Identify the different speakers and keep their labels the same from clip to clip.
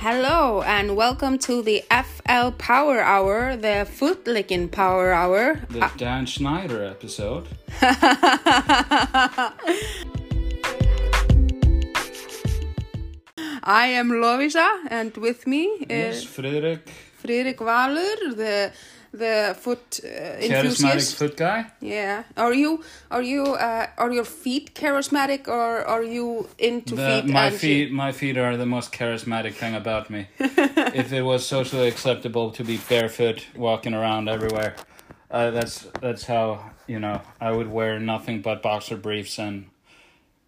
Speaker 1: Hello and welcome to the FL Power Hour, the foot licking Power Hour.
Speaker 2: The ah. Dan Schneider episode.
Speaker 1: I am Lovísa and with me
Speaker 2: Yes,
Speaker 1: is
Speaker 2: Frederick,
Speaker 1: Friðrik Valur, the the foot uh,
Speaker 2: charismatic foot guy.
Speaker 1: Yeah. Are you are you uh, are your feet charismatic or are you into
Speaker 2: The-
Speaker 1: feet?
Speaker 2: my feet, my feet are the most charismatic thing about me. if it was socially acceptable to be barefoot walking around everywhere, uh, that's that's how you know I would wear nothing but boxer briefs and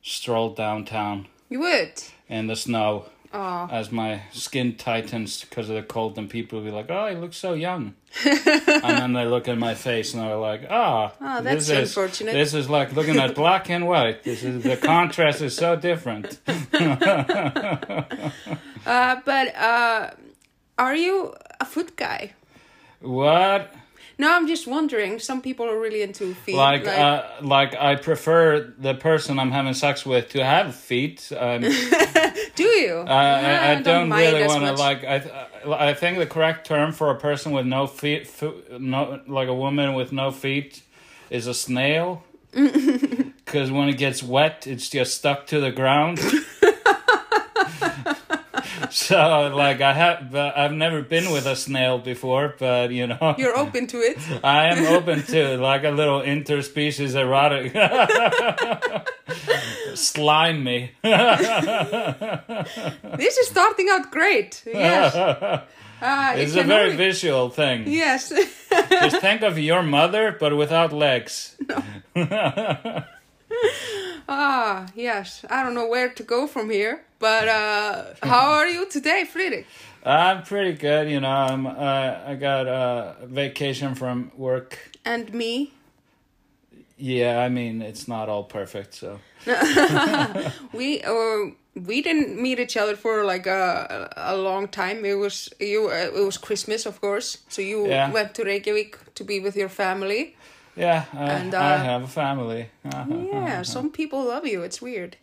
Speaker 2: stroll downtown
Speaker 1: You would.
Speaker 2: in the snow
Speaker 1: Oh.
Speaker 2: as my skin tightens because of the cold, and people will be like, "Oh, you look so young," and then they look at my face and they're like, "Ah,
Speaker 1: Oh, that's
Speaker 2: this is
Speaker 1: unfortunate.
Speaker 2: this is like looking at black and white. This is the contrast is so different."
Speaker 1: Uh, but uh, are you a foot guy?
Speaker 2: what?
Speaker 1: No, I'm just wondering. Some people are really into feet.
Speaker 2: Like, uh, like I prefer the person I'm having sex with to have feet. Um,
Speaker 1: do you?
Speaker 2: Uh, I, I don't,
Speaker 1: mind
Speaker 2: really want to like. I th- I think the correct term for a person with no feet, fo- no like a woman with no feet, is a snail. Because when it gets wet, it's just stuck to the ground. so like I have, I've never been with a snail before, but you know,
Speaker 1: You're open to it.
Speaker 2: I am open to like a little interspecies erotic. Slime me.
Speaker 1: This is starting out great. Yes. Uh, it
Speaker 2: It's a very
Speaker 1: only-
Speaker 2: visual thing.
Speaker 1: Yes.
Speaker 2: Just think of your mother, but without legs.
Speaker 1: ah, yes. I don't know where to go from here, but uh, how are you today, Friðrik?
Speaker 2: I'm pretty good, you know. I'm. Uh, I got a vacation from work.
Speaker 1: And me?
Speaker 2: Yeah, I mean it's not all perfect, so
Speaker 1: We uh, we didn't meet each other for like a a long time. It was you. Uh, it was Christmas, of course. So you
Speaker 2: Yeah.
Speaker 1: went to Reykjavik to be with your family.
Speaker 2: Yeah. I,
Speaker 1: And,
Speaker 2: I
Speaker 1: uh,
Speaker 2: have a family.
Speaker 1: Yeah, some people love you. It's weird.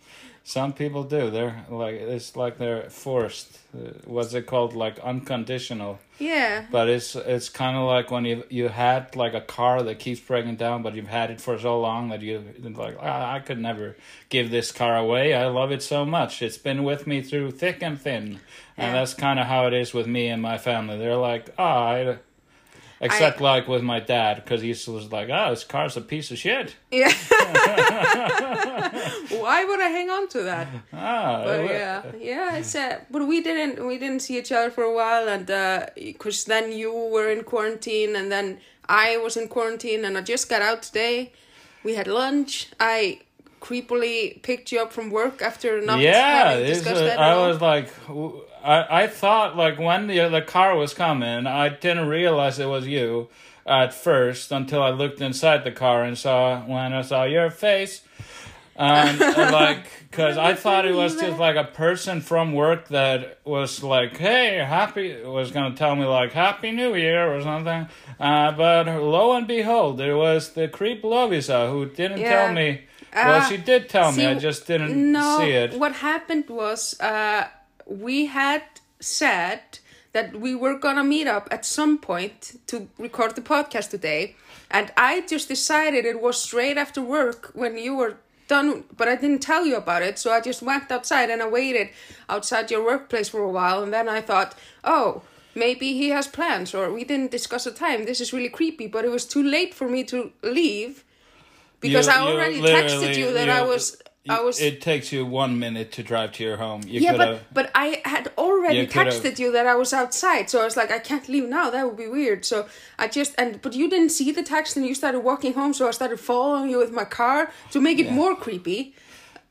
Speaker 2: Some people do. They're like it's like they're forced. Uh, what's it called? Like unconditional.
Speaker 1: Yeah.
Speaker 2: But it's it's kind of like when you you had like a car that keeps breaking down, but you've had it for so long that you like ah, I could never give this car away. I love it so much. It's been with me through thick and thin, and that's kind of how it is with me and my family. They're like ah, I, except like with my dad because he was like "Oh, this car's a piece of shit.
Speaker 1: Yeah. Why would I hang on to that?
Speaker 2: Ah,
Speaker 1: But yeah, yeah, it's uh, but we didn't we didn't see each other for a while, and because then you were in quarantine, and then I was in quarantine, and I just got out today. We had lunch. I creepily picked you up from work after not
Speaker 2: yeah,
Speaker 1: having discussed
Speaker 2: was-
Speaker 1: that at
Speaker 2: I was like, w- I, I thought like when the the car was coming, I didn't realize it was you at first until I looked inside the car and saw when I saw your face, and uh, like because I thought it was just like a person from work that was like, hey, happy was gonna tell me like Happy New Year or something, uh, but lo and behold, it was the creep Lovísa who didn't
Speaker 1: Yeah.
Speaker 2: tell me. Well,
Speaker 1: Uh,
Speaker 2: she did tell me. I just didn't
Speaker 1: no,
Speaker 2: see it.
Speaker 1: what happened was uh, we had said that we were gonna meet up at some point to record the podcast today, and I just decided it was straight after work when you were done, but I didn't tell you about it, so I just went outside and I waited outside your workplace for a while, and then I thought, oh. Maybe he has plans, or we didn't discuss a time. This is really creepy, but it was too late for me to leave because
Speaker 2: You-
Speaker 1: I already texted you that I was I was
Speaker 2: It takes you one minute to drive to your home. You
Speaker 1: yeah,
Speaker 2: could
Speaker 1: but but I had already texted you that I was outside, so I was like, I can't leave now. That would be weird. So I just and but you didn't see the text, and you started walking home, so I started following you with my car to make it more creepy.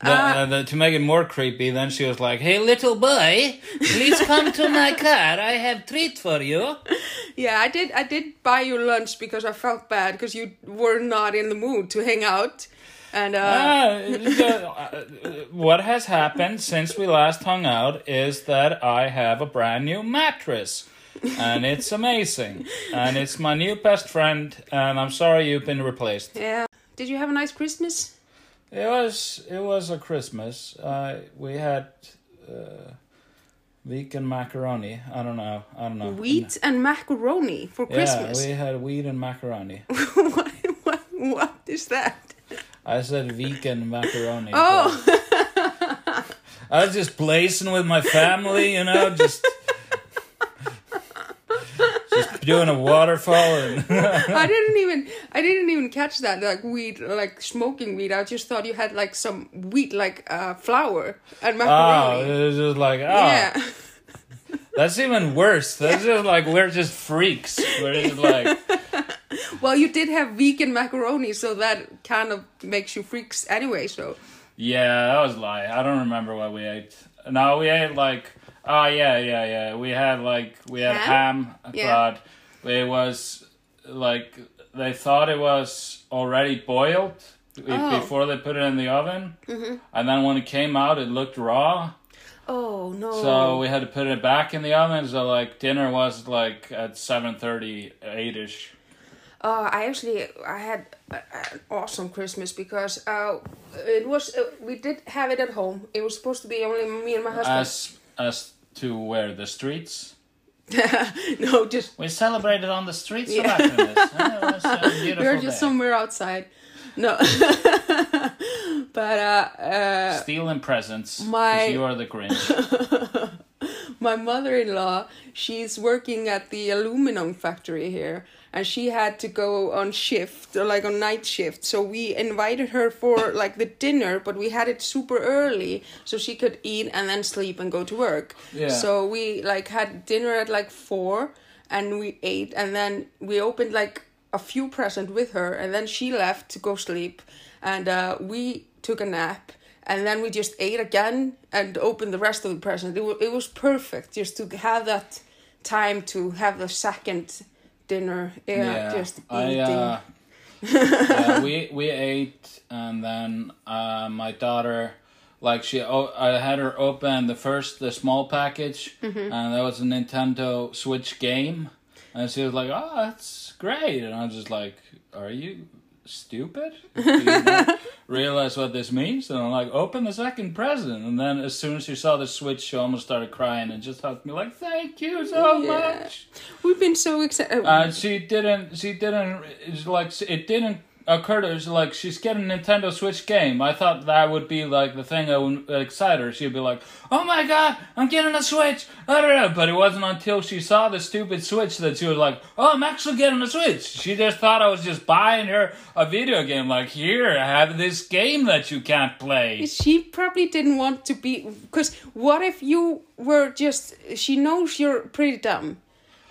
Speaker 2: Uh, uh, to make it more creepy, then she was like, "Hey, little boy, please come to my car. I have treat for you."
Speaker 1: Yeah, I did. I did buy you lunch because I felt bad because you were not in the mood to hang out, and uh,
Speaker 2: Ah, uh, what has happened since we last hung out is that I have a brand new mattress. and it's amazing. And it's my new best friend, and I'm sorry you've been replaced.
Speaker 1: yeah. Did you have a nice Christmas?
Speaker 2: It was it was a Christmas. Uh, we had uh, Vegan macaroni. I don't know. I don't know.
Speaker 1: Wheat and macaroni for Christmas.
Speaker 2: Yeah, we had wheat and macaroni.
Speaker 1: what, what, what is that?
Speaker 2: I said vegan macaroni.
Speaker 1: Oh,
Speaker 2: I was just blazing with my family, you know, just just doing a waterfall and
Speaker 1: I didn't even I didn't even catch that like wheat like smoking wheat. I just thought you had like some wheat like uh, flour and
Speaker 2: oh,
Speaker 1: macaroni.
Speaker 2: it was just like oh,
Speaker 1: yeah.
Speaker 2: that's even worse. That's just like we're just freaks. We're just like
Speaker 1: Well, you did have vegan macaroni, so that kind of makes you freaks anyway. So
Speaker 2: yeah, that was a lie. I don't remember what we ate. No, we ate like oh yeah yeah yeah. We had like we had
Speaker 1: Ham?
Speaker 2: ham,
Speaker 1: Yeah.
Speaker 2: but it was like they thought it was already boiled
Speaker 1: Oh.
Speaker 2: before they put it in the oven, mm-hmm. and then when it came out, it looked raw.
Speaker 1: oh no.
Speaker 2: So we had to put it back in the oven. So like dinner was like at seven thirty, eight ish.
Speaker 1: Uh, I actually I had an awesome Christmas because uh, it was uh, we did have it at home. It was supposed to be only me and my husband.
Speaker 2: As as to where the streets.
Speaker 1: no, just
Speaker 2: We celebrated on the streets
Speaker 1: Yeah.
Speaker 2: of Akranes. It was a
Speaker 1: we were just
Speaker 2: day.
Speaker 1: somewhere outside. No, but uh, uh,
Speaker 2: Stealing presents.
Speaker 1: My-
Speaker 2: you are the Grinch.
Speaker 1: my mother-in-law she's working at the aluminum factory here and she had to go on shift or like on night shift so we invited her for like the dinner but we had it super early so she could eat and then sleep and go to work
Speaker 2: Yeah.
Speaker 1: so we like had dinner at like four and we ate and then we opened like a few present with her and then she left to go sleep and uh, we took a nap and then we just ate again and opened the rest of the present. It was, it was perfect just to have that time to have the second dinner. Yeah, just eating.
Speaker 2: I, uh, yeah, we we ate, and then uh, my daughter, like she, oh, I had her open the first the small package,
Speaker 1: Mm-hmm.
Speaker 2: and that was a Nintendo Switch game, and she was like, "Oh, that's great," and I was just like, "Are you?" Stupid? You realize what this means? And I'm like, open the second present. And then as soon as she saw the switch, she almost started crying and just hugged me like, "Thank you so
Speaker 1: Yeah.
Speaker 2: much."
Speaker 1: We've been so excited. Oh.
Speaker 2: And she didn't. She didn't. It's like it didn't occur to her. Like she's getting a Nintendo Switch game. I thought that would be like the thing that would excite her. She'd be like, "Oh my god, I'm getting a Switch!" But it wasn't until she saw the stupid Switch that she was like, "Oh, I'm actually getting a Switch." She just thought I was just buying her a video game. Like, here, I have this game that you can't play.
Speaker 1: she probably didn't want to be because what if you were just she knows you're pretty dumb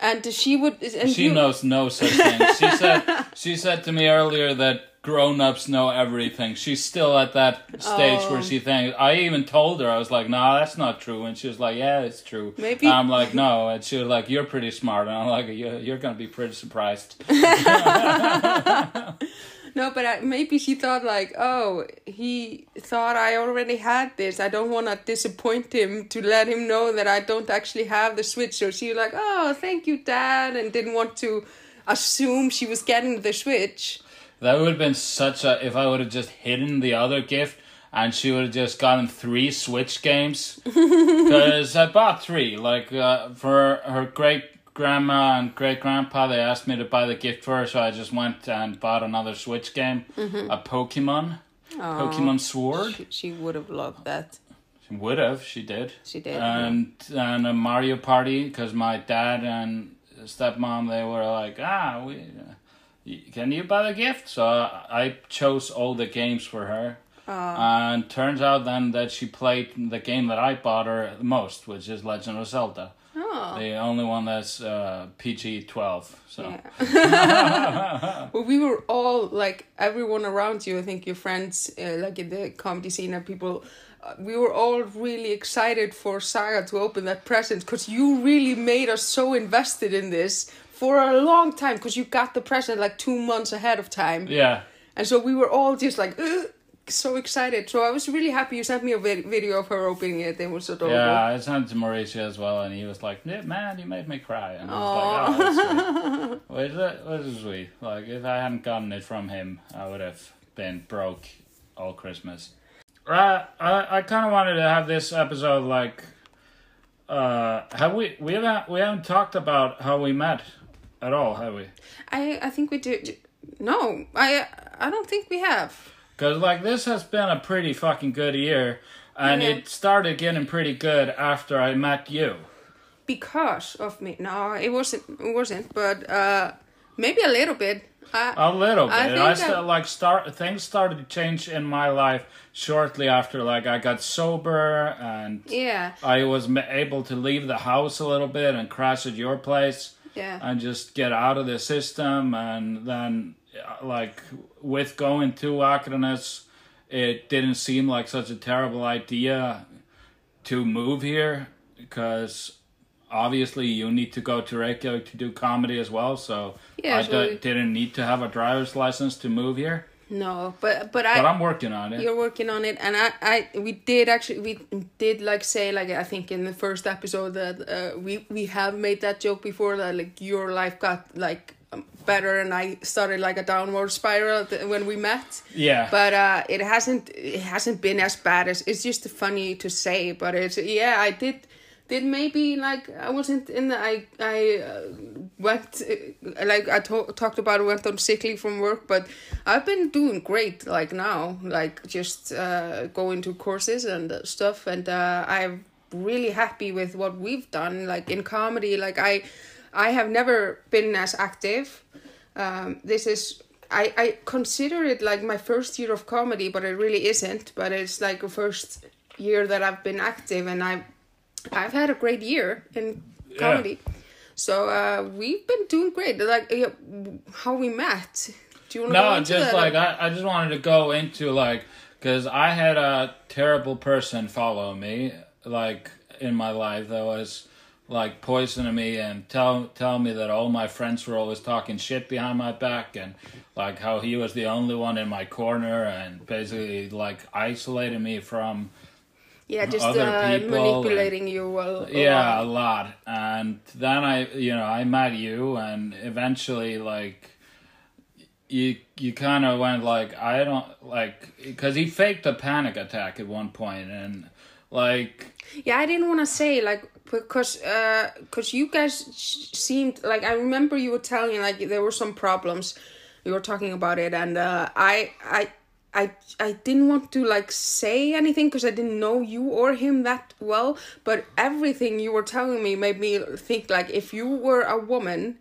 Speaker 1: and she would and
Speaker 2: She
Speaker 1: you,
Speaker 2: knows no such thing. She said she said to me earlier that grown-ups know everything. She's still at that stage
Speaker 1: Oh.
Speaker 2: where she thinks I even told her I was like, "Nah, that's not true." And she was like, "Yeah, it's true."
Speaker 1: Maybe-
Speaker 2: I'm like, "No." And she was like, "You're pretty smart." And I'm like, "You're, you're going to be pretty surprised."
Speaker 1: no but I, maybe she thought like oh he thought i already had this i don't want to disappoint him to let him know that i don't actually have the switch so she was like oh thank you dad and didn't want to assume she was getting the switch
Speaker 2: That would have been such a if I would have just hidden the other gift and she would have just gotten three Switch games. Because I bought three. Like uh, for her great grandma and great grandpa, they asked me to buy the gift for her, so I just went and bought another Switch game, a Pokemon, Pokemon Sword.
Speaker 1: she, she would have loved that
Speaker 2: She would have, she did.
Speaker 1: she did
Speaker 2: And and a Mario Party because my dad and stepmom they were like ah we. Can you buy the gift? So I chose all the games for her. And turns out then that she played the game that I bought her the most, which is Legend of Zelda.
Speaker 1: Oh
Speaker 2: The only one that's uh, PG 12. So
Speaker 1: Yeah. well, we were all like everyone around you. I think your friends, uh, like in the comedy scene, and people. Uh, we were all really excited for Saga to open that present because you really made us so invested in this for a long time because you got the present like two months ahead of time.
Speaker 2: yeah.
Speaker 1: And so we were all just like, "Ugh," so excited. So I was really happy you sent me a vid- video of her opening it. It was adorable.
Speaker 2: Yeah, I sent it to Mauricio as well, and he was like, "Man, you made me cry." And I was like, "Oh, that's sweet." That was sweet. Like, if I hadn't gotten it from him, I would have been broke all Christmas. Right. I I kind of wanted to have this episode like Uh, have we we haven't we haven't talked about how we met at all, have we?
Speaker 1: I I think we did. No, I I don't think we have.
Speaker 2: Because like this has been a pretty fucking good year, and it started getting pretty good after I met you.
Speaker 1: because of me. No, it wasn't. It wasn't. But uh, maybe a little bit. Uh,
Speaker 2: A little bit.
Speaker 1: I
Speaker 2: I,
Speaker 1: I-
Speaker 2: like start things started to change in my life shortly after like I got sober and
Speaker 1: yeah,
Speaker 2: I was able to leave the house a little bit and crash at your place
Speaker 1: yeah,
Speaker 2: and just get out of the system and then like with going to Akranes it didn't seem like such a terrible idea to move here because obviously you need to go to Reykjavik to do comedy as well so
Speaker 1: Yeah,
Speaker 2: I
Speaker 1: so
Speaker 2: d- didn't need to have a driver's license to move here
Speaker 1: no, but but I. but.
Speaker 2: I'm working on it
Speaker 1: You're working on it, and I, I, we did actually, we did like say, like I think in the first episode that uh, we we have made that joke before that like your life got like better, and I started like a downward spiral when we met.
Speaker 2: yeah
Speaker 1: but uh it hasn't it hasn't been as bad as it's just funny to say but it's yeah i did did maybe like i wasn't in the i i uh, went uh, like i to- talked about went on sick leave from work but i've been doing great like now like just uh going to courses and stuff and uh i'm really happy with what we've done like in comedy like i i have never been as active um this is I, I consider it like my first year of comedy, but it really isn't. But it's like the first year that I've been active, and I've I've had a great year in comedy. So uh, we've been doing great. Like yeah, how we met. Do you want to go
Speaker 2: No,
Speaker 1: into
Speaker 2: just
Speaker 1: that?
Speaker 2: like I, I just wanted to go into like because I had a terrible person follow me like in my life that was like poisoning me and tell tell me that all my friends were always talking shit behind my back and like how he was the only one in my corner and basically like isolating me from
Speaker 1: yeah, just
Speaker 2: other
Speaker 1: uh,
Speaker 2: people
Speaker 1: manipulating you. A, a
Speaker 2: yeah a
Speaker 1: lot.
Speaker 2: lot and then i you know i met you and eventually like you you kind of went like i don't like because he faked a panic attack at one point and like
Speaker 1: Yeah, I didn't want to say like because uh because you guys seemed like I remember you were telling like there were some problems. You were talking about it, and uh, I I. I, I didn't want to like say anything because I didn't know you or him that well, but everything you were telling me made me think like if you were a woman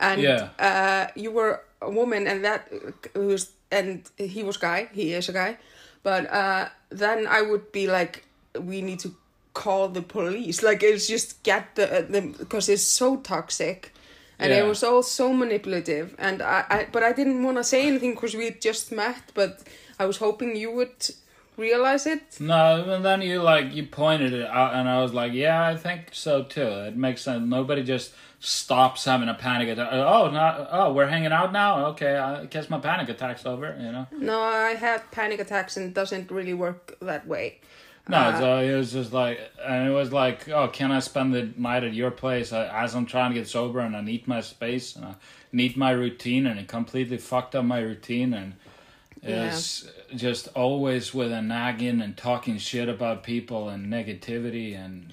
Speaker 1: and
Speaker 2: Yeah.
Speaker 1: uh, you were a woman and that was and he was guy, he is a guy, but uh, then I would be like, we need to call the police. Like it's just get the uh, the because it's so toxic, and it was all so manipulative. And I, I but I didn't want to say anything because we just met. But I was hoping you would realize it.
Speaker 2: no and then you like you pointed it out and i was like yeah i think so too it makes sense nobody just stops having a panic attack uh, oh not oh we're hanging out now okay i guess my panic attack's over you know
Speaker 1: No, I had panic attacks and it doesn't really work that way.
Speaker 2: No,
Speaker 1: Uh,
Speaker 2: so it was just like, and it was like, oh, can I spend the night at your place uh, as I'm trying to get sober and I need my space and I need my routine, and it completely fucked up my routine, and it's just always with a nagging and talking shit about people and negativity and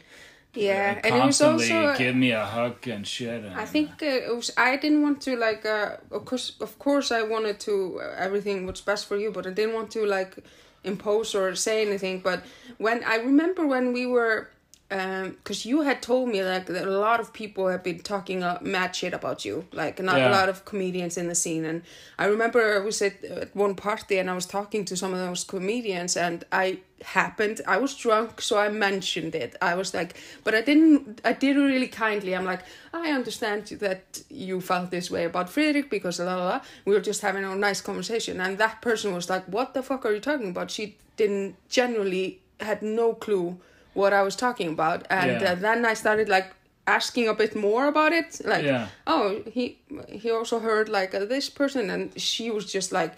Speaker 1: Yeah,
Speaker 2: and
Speaker 1: and it was
Speaker 2: constantly
Speaker 1: also.
Speaker 2: give me a hug and shit. And,
Speaker 1: I think uh, it was. I didn't want to like. Uh, of course, of course, I wanted to. Uh, everything was best for you, but I didn't want to like impose or say anything. But when I remember when we were, because you had told me like that a lot of people have been talking uh, mad shit about you, like not
Speaker 2: Yeah.
Speaker 1: a lot of comedians in the scene. And I remember I was at, at one party and I was talking to some of those comedians, and I happened. I was drunk so i mentioned it. I was like but i didn't i did it really kindly. I'm like i understand that you felt this way about Frederick because la la la. We were just having a nice conversation. And that person was like what the fuck are you talking about? She didn't generally had no clue what i was talking about. And
Speaker 2: Yeah.
Speaker 1: uh, then i started like asking a bit more about it. Like
Speaker 2: Yeah.
Speaker 1: oh he he also heard like uh, this person. And she was just like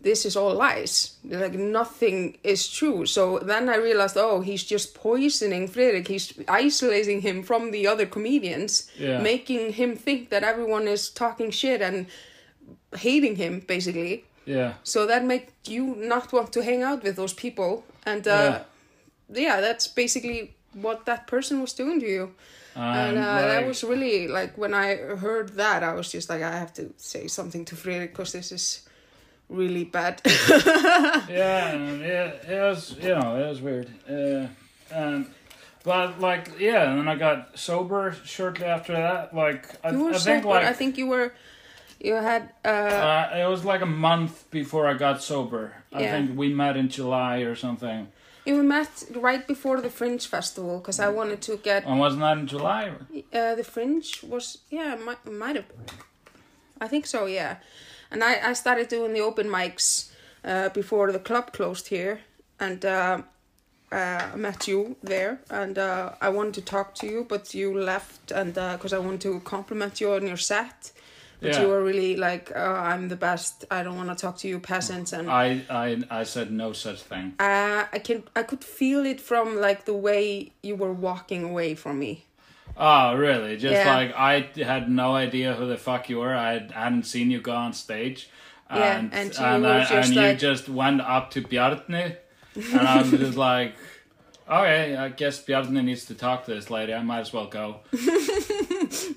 Speaker 1: this is all lies. Like nothing is true. So then i realized oh he's just poisoning Frederick. He's isolating him from the other comedians
Speaker 2: Yeah.
Speaker 1: making him think that everyone is talking shit and hating him basically.
Speaker 2: Yeah,
Speaker 1: so that make you not want to hang out with those people. And uh yeah, that's basically what that person was doing to you. And
Speaker 2: And,
Speaker 1: uh, that was really like when I heard that, I was just like, I have to say something to Friðrik because this is really bad.
Speaker 2: yeah, and it, it was you know it was weird. Uh, and but like yeah, and then I got sober shortly after that. Like I, I think
Speaker 1: sober.
Speaker 2: like
Speaker 1: I think you were, you had. Uh,
Speaker 2: uh, it was like a month before I got sober.
Speaker 1: Yeah.
Speaker 2: I think we met in July or something.
Speaker 1: you met right before the Fringe festival because I wanted to get.
Speaker 2: And wasn't that in July?
Speaker 1: Uh, the Fringe was yeah, might might have. I think so, yeah. And I I started doing the open mics uh, before the club closed here, and uh, uh, met you there, and uh, I wanted to talk to you, but you left, and because I wanted to compliment you on your set. But
Speaker 2: Yeah.
Speaker 1: you were really like, oh, I'm the best. I don't want to talk to you peasants, and
Speaker 2: I, I I said no such thing.
Speaker 1: uh, I can I could feel it from like the way you were walking away from me.
Speaker 2: Oh, really? Just
Speaker 1: Yeah.
Speaker 2: like I had no idea who the fuck you were. I hadn't seen you go on stage.
Speaker 1: Yeah,
Speaker 2: And,
Speaker 1: and you
Speaker 2: and, I-
Speaker 1: just
Speaker 2: and
Speaker 1: like-
Speaker 2: you just went up to Bjarni, and I'm just like, okay, I guess Bjarni needs to talk to this lady. I might as well go.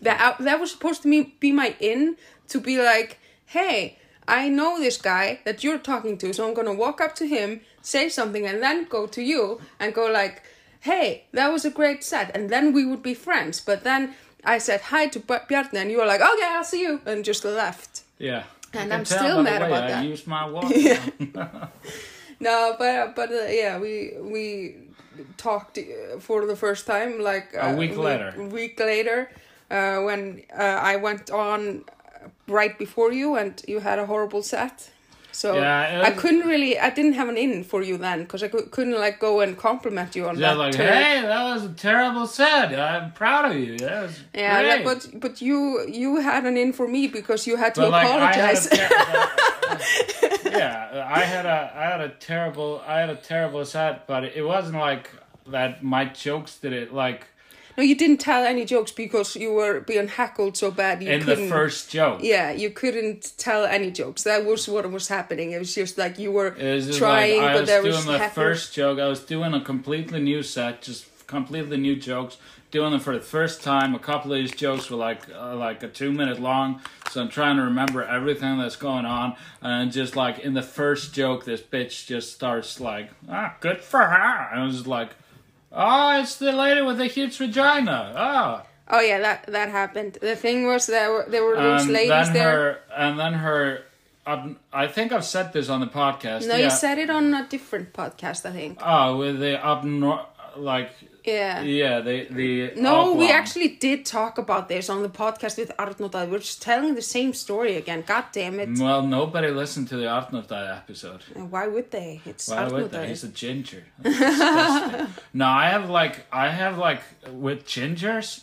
Speaker 1: that that was supposed to be, be my in to be like hey i know this guy that you're talking to so i'm gonna walk up to him say something and then go to you and go like hey that was a great set and then we would be friends but then i said hi to B- and you were like okay i'll see you and just left
Speaker 2: Yeah.
Speaker 1: And I'm still
Speaker 2: by the
Speaker 1: mad
Speaker 2: way
Speaker 1: about
Speaker 2: I
Speaker 1: that.
Speaker 2: used my walk.
Speaker 1: no but but uh, yeah we we talked uh, for the first time like
Speaker 2: A
Speaker 1: uh,
Speaker 2: week later.
Speaker 1: week later uh, when uh, i went on right before you and you had a horrible set so
Speaker 2: Yeah,
Speaker 1: i couldn't really i didn't have an in for you then because i couldn't like go and compliment you on
Speaker 2: Just
Speaker 1: that
Speaker 2: like, hey, that was a terrible set. I'm proud of you. That was
Speaker 1: yeah that- but but you you had an in for me because you had to
Speaker 2: But, like, I
Speaker 1: apologize
Speaker 2: ter- yeah, I had a I had a terrible I had a terrible set, but it wasn't like that. My jokes did it like
Speaker 1: no you didn't tell any jokes because you were being heckled so bad you
Speaker 2: in the
Speaker 1: couldn't
Speaker 2: first joke.
Speaker 1: Yeah, you couldn't tell any jokes. That was what was happening. It was just like you were
Speaker 2: was
Speaker 1: trying,
Speaker 2: like I
Speaker 1: but
Speaker 2: was
Speaker 1: there
Speaker 2: doing
Speaker 1: was
Speaker 2: the
Speaker 1: heckles.
Speaker 2: first joke. I was doing a completely new set, just completely new jokes. Doing them for the first time. A couple of these jokes were like uh, like a two minute long, so I'm trying to remember everything that's going on. And just like in the first joke, this bitch just starts like, ah, good for her. And I was just like, oh, it's the lady with the huge vagina. Oh.
Speaker 1: Oh yeah, that that happened. The thing was there were there were those
Speaker 2: And
Speaker 1: ladies there.
Speaker 2: her, and then her. Um, I think I've said this on the podcast.
Speaker 1: no,
Speaker 2: yeah.
Speaker 1: you said it on a different podcast, I think.
Speaker 2: Oh, with the nor- like
Speaker 1: Yeah.
Speaker 2: yeah, the the
Speaker 1: No, we actually did talk about this on the podcast with Arnóta. We're just telling the same story again. God damn it.
Speaker 2: Well, nobody listened to the Arnórdai episode.
Speaker 1: And Why would they? It's
Speaker 2: Why would they? He's a ginger. No, I have like I have like with gingers,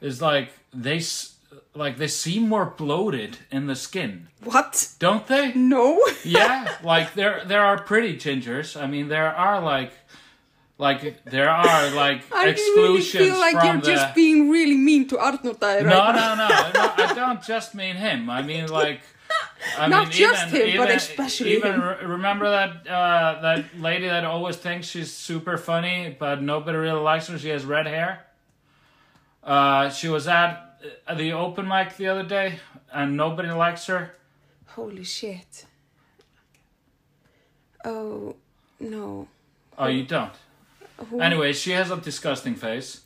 Speaker 2: is like they s- like they seem more bloated in the skin,
Speaker 1: What?
Speaker 2: don't they?
Speaker 1: No.
Speaker 2: yeah, like there there are pretty gingers. I mean, there are like like there are like exclusions.
Speaker 1: I really feel like
Speaker 2: from
Speaker 1: you're
Speaker 2: the.
Speaker 1: just being really mean to Arnóta right
Speaker 2: no, no, no, no. I don't just mean him. I mean like. I
Speaker 1: Not
Speaker 2: mean,
Speaker 1: just
Speaker 2: even,
Speaker 1: him, but especially
Speaker 2: even
Speaker 1: him.
Speaker 2: re- remember that uh, that lady that always thinks she's super funny, but nobody really likes her. She has red hair. Uh, she was at uh, the open mic the other day, and nobody likes her.
Speaker 1: Holy shit. Oh, no.
Speaker 2: Oh, you don't.
Speaker 1: Who-
Speaker 2: Anyway, she has a disgusting face.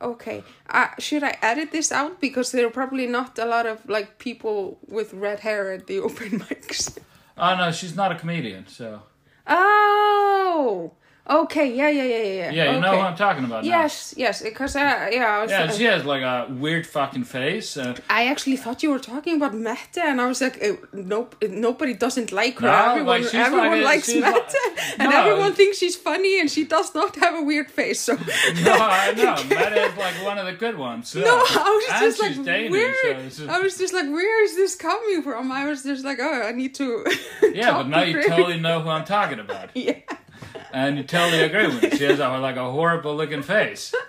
Speaker 1: Okay. Uh, should I edit this out? Because there are probably not a lot of like people with red hair at the open mics.
Speaker 2: Oh no, she's not a comedian, so
Speaker 1: Oh! Okay, yeah, yeah, yeah, yeah.
Speaker 2: yeah, you know
Speaker 1: okay.
Speaker 2: who I'm talking about. now.
Speaker 1: Yes, yes, because uh, yeah, I was.
Speaker 2: Yeah, she has like a weird fucking face. Uh,
Speaker 1: I actually thought you were talking about Mette, and I was like, eh, nope, nobody doesn't like her.
Speaker 2: No,
Speaker 1: everyone,
Speaker 2: like,
Speaker 1: everyone
Speaker 2: like
Speaker 1: likes Mette,
Speaker 2: like-
Speaker 1: and
Speaker 2: No.
Speaker 1: everyone thinks she's funny, and she does not have a weird face. So
Speaker 2: no, I know. Mette is like one of the good ones.
Speaker 1: no, I was
Speaker 2: and
Speaker 1: just like,
Speaker 2: Danish,
Speaker 1: where?
Speaker 2: so just-
Speaker 1: I was just like, where is this coming from? I was just like, oh, I need to.
Speaker 2: yeah, but now you totally know who I'm talking about,
Speaker 1: Yeah.
Speaker 2: And you totally agree with me. She has a, like a horrible looking face.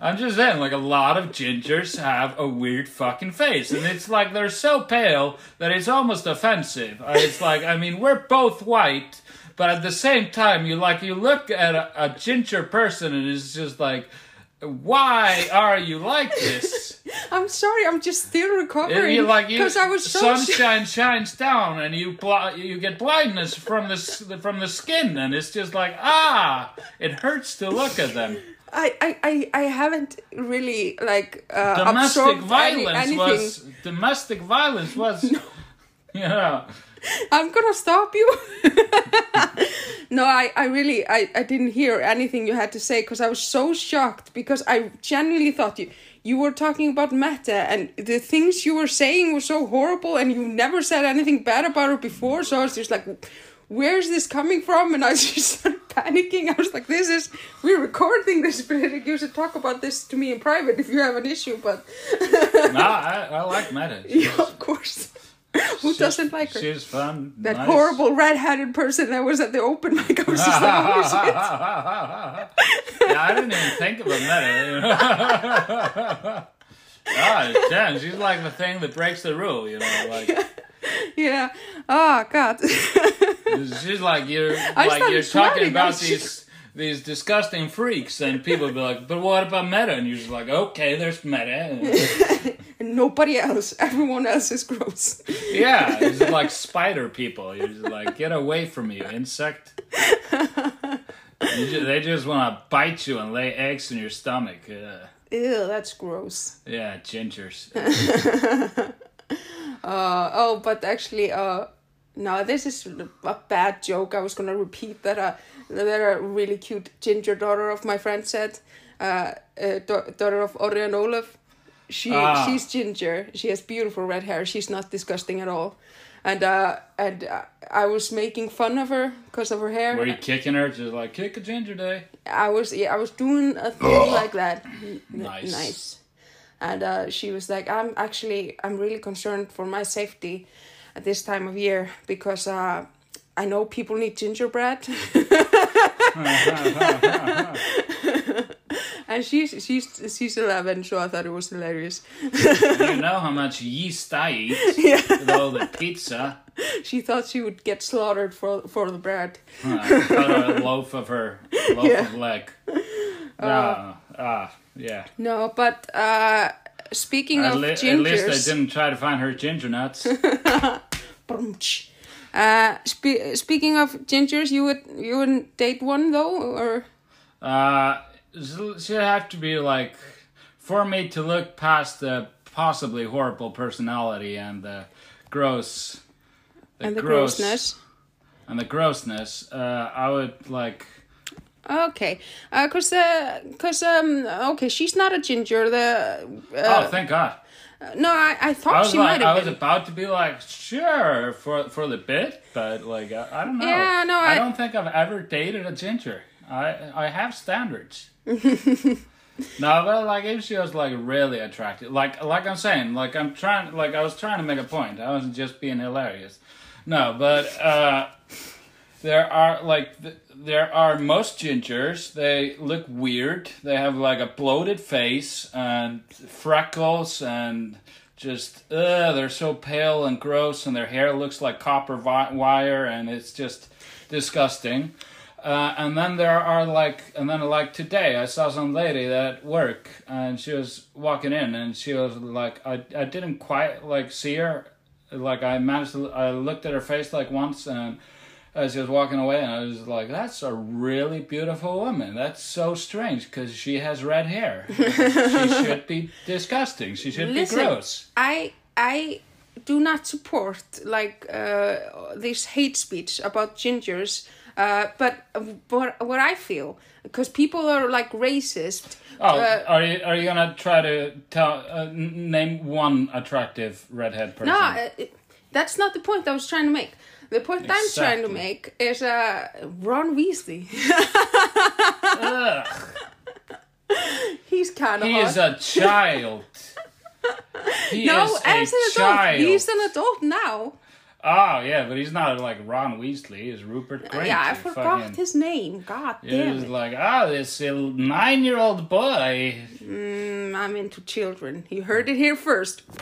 Speaker 2: I'm just saying, like a lot of gingers have a weird fucking face, and it's like they're so pale that it's almost offensive. Uh, It's like, I mean, we're both white, but at the same time, you like you look at a, a ginger person and it's just like, why are you like this?
Speaker 1: I'm sorry, I'm just still recovering.
Speaker 2: You're like
Speaker 1: because I was so
Speaker 2: sunshine shines down and you bl- you get blindness from the from the skin and it's just like ah, it hurts to look at them.
Speaker 1: I, I, I, I haven't really like uh,
Speaker 2: Domestic
Speaker 1: absorbed any, anything.
Speaker 2: was domestic violence was, you know.
Speaker 1: I'm gonna stop you. no, I, I really, I, I didn't hear anything you had to say because I was so shocked because I genuinely thought you, you were talking about Mette and the things you were saying were so horrible and you never said anything bad about her before. So I was just like, where's this coming from? And I just started panicking. I was like, this is, we're recording this, but you should talk about this to me in private if you have an issue. But
Speaker 2: No, I, I like Mette.
Speaker 1: yeah, of course. Who
Speaker 2: She's-
Speaker 1: doesn't like her?
Speaker 2: She's fun.
Speaker 1: That
Speaker 2: nice.
Speaker 1: horrible red-headed person that was at the open mic. I was just like, oh shit.
Speaker 2: yeah, I didn't even think about Mette. Ah, damn, she's like the thing that breaks the rule, you know, like
Speaker 1: Yeah. Oh God.
Speaker 2: she's like you're
Speaker 1: I
Speaker 2: like you're talking about these these disgusting freaks and people be like, but what about Mette? And you're just like, okay, there's
Speaker 1: Mette. Nobody else. Everyone else is gross.
Speaker 2: yeah, it's like spider people. You're just like, get away from me, insect. You ju- they just want to bite you and lay eggs in your stomach. Uh,
Speaker 1: Ew, that's gross.
Speaker 2: yeah, gingers.
Speaker 1: Uh, oh, but actually, uh, no, this is a bad joke. I was gonna repeat that. Uh, that a really cute ginger daughter of my friend said, uh, uh da- daughter of Ori and Olaf. She
Speaker 2: Ah.
Speaker 1: she's ginger. She has beautiful red hair. She's not disgusting at all. And uh, and uh, I was making fun of her because of her hair.
Speaker 2: Were you kicking her? Just like, kick a ginger day.
Speaker 1: I was yeah, I was doing a thing like that.
Speaker 2: Nice.
Speaker 1: Nice. And uh, she was like, I'm actually I'm really concerned for my safety at this time of year because uh, I know people need gingerbread. and she's she's she's eleven, so I thought it was hilarious.
Speaker 2: you know how much yeast I eat with all the pizza.
Speaker 1: She thought she would get slaughtered for for the bread.
Speaker 2: Uh, cut a loaf of her loaf
Speaker 1: Yeah.
Speaker 2: of leg. Ah, ah, yeah.
Speaker 1: No, but uh, speaking
Speaker 2: At,
Speaker 1: of
Speaker 2: li- at least I didn't try to find her ginger nuts.
Speaker 1: Uh, spe- speaking of gingers, you would you wouldn't date one though, or
Speaker 2: Uh, she'll have to be like, for me to look past the possibly horrible personality and the gross, the
Speaker 1: and the
Speaker 2: gross-
Speaker 1: grossness.
Speaker 2: and the grossness. Uh, I would like.
Speaker 1: Okay, uh, cause uh, um, okay, she's not a ginger. The
Speaker 2: oh,
Speaker 1: uh,
Speaker 2: thank God!
Speaker 1: no, I I
Speaker 2: I
Speaker 1: thought
Speaker 2: was
Speaker 1: she
Speaker 2: like,
Speaker 1: might
Speaker 2: I
Speaker 1: have
Speaker 2: was
Speaker 1: been.
Speaker 2: about to be like, sure, for for the bit, but like, I, I don't know.
Speaker 1: Yeah, no, I, I-
Speaker 2: don't think I've ever dated a ginger. I I have standards. no, but like if she was like really attractive, like like I'm saying, like I'm trying, like I was trying to make a point. I wasn't just being hilarious. No, but uh, there are like th- there are most gingers. They look weird. They have like a bloated face and freckles and just uh, they're so pale and gross, and their hair looks like copper vi- wire, and it's just disgusting. Uh, and then there are like, and then like today, I saw some lady at work, and she was walking in, and she was like, I, I didn't quite like see her, like I managed to, I looked at her face like once, and as she was walking away, and I was like, that's a really beautiful woman. That's so strange because she has red hair. she should be disgusting. She should
Speaker 1: Listen,
Speaker 2: be gross.
Speaker 1: I I do not support like uh, this hate speech about gingers. Uh, but what what I feel because people are like racist.
Speaker 2: Oh,
Speaker 1: uh,
Speaker 2: are you are you gonna try to tell uh, name one attractive redhead person?
Speaker 1: No, uh, that's not the point I was trying to make. The point I'm trying to make is uh, Ron Weasley. He's kind of
Speaker 2: he
Speaker 1: hot.
Speaker 2: is a child. He
Speaker 1: no,
Speaker 2: is
Speaker 1: as
Speaker 2: a
Speaker 1: an adult,
Speaker 2: child.
Speaker 1: he's an adult now.
Speaker 2: Oh yeah, but he's not like Ron Weasley. He's Rupert Grint.
Speaker 1: yeah, I forgot
Speaker 2: fucking-
Speaker 1: his name. God
Speaker 2: He
Speaker 1: damn
Speaker 2: was
Speaker 1: it.
Speaker 2: like, ah, this nine-year-old boy.
Speaker 1: Mm, I'm into children. You heard it here first.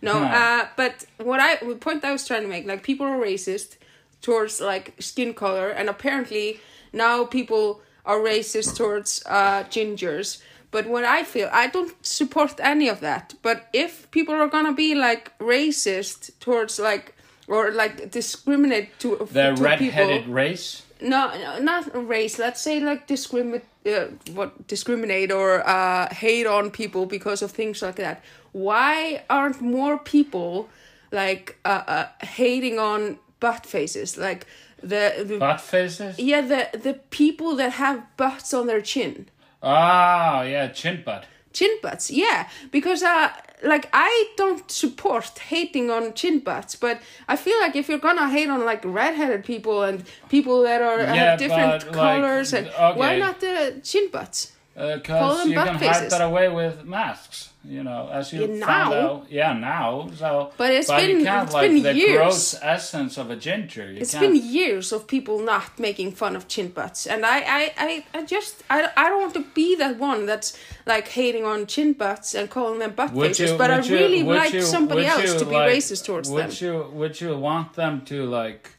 Speaker 1: No,
Speaker 2: Huh.
Speaker 1: uh, but what I the point I was trying to make, like people are racist towards like skin color, and apparently now people are racist towards uh, gingers. But what I feel, I don't support any of that. But if people are gonna be like racist towards like or like discriminate to
Speaker 2: The
Speaker 1: to
Speaker 2: red-headed
Speaker 1: people,
Speaker 2: race.
Speaker 1: no, no, not race. Let's say like discriminate, uh, what discriminate or uh, hate on people because of things like that. Why aren't more people like uh, uh, hating on butt faces? Like the the
Speaker 2: Butt faces.
Speaker 1: yeah the the people that have butts on their chin,
Speaker 2: Ah, yeah, chin butt.
Speaker 1: chin butts. Yeah, because uh like I don't support hating on chin butts, but I feel like if you're gonna hate on like redheaded people and people that are
Speaker 2: Yeah,
Speaker 1: have different
Speaker 2: but, like,
Speaker 1: colors and why not the chin butts? Uh,
Speaker 2: because
Speaker 1: them
Speaker 2: you can
Speaker 1: faces.
Speaker 2: hide that away with masks. You know, as you
Speaker 1: Yeah,
Speaker 2: found
Speaker 1: now.
Speaker 2: out. Yeah, now. So,
Speaker 1: But it's
Speaker 2: you
Speaker 1: been-
Speaker 2: can't
Speaker 1: it's
Speaker 2: like
Speaker 1: been
Speaker 2: the
Speaker 1: years.
Speaker 2: gross essence of a ginger. You
Speaker 1: It's
Speaker 2: can't.
Speaker 1: been years of people not making fun of chin butts, and I, I, I, I just, I, I don't want to be that one that's like hating on chin butts and calling them butt
Speaker 2: Would
Speaker 1: faces.
Speaker 2: you-
Speaker 1: but I
Speaker 2: would you-
Speaker 1: really like
Speaker 2: you-
Speaker 1: somebody else
Speaker 2: you,
Speaker 1: to be
Speaker 2: like-
Speaker 1: racist towards
Speaker 2: would
Speaker 1: them.
Speaker 2: you would you want them to like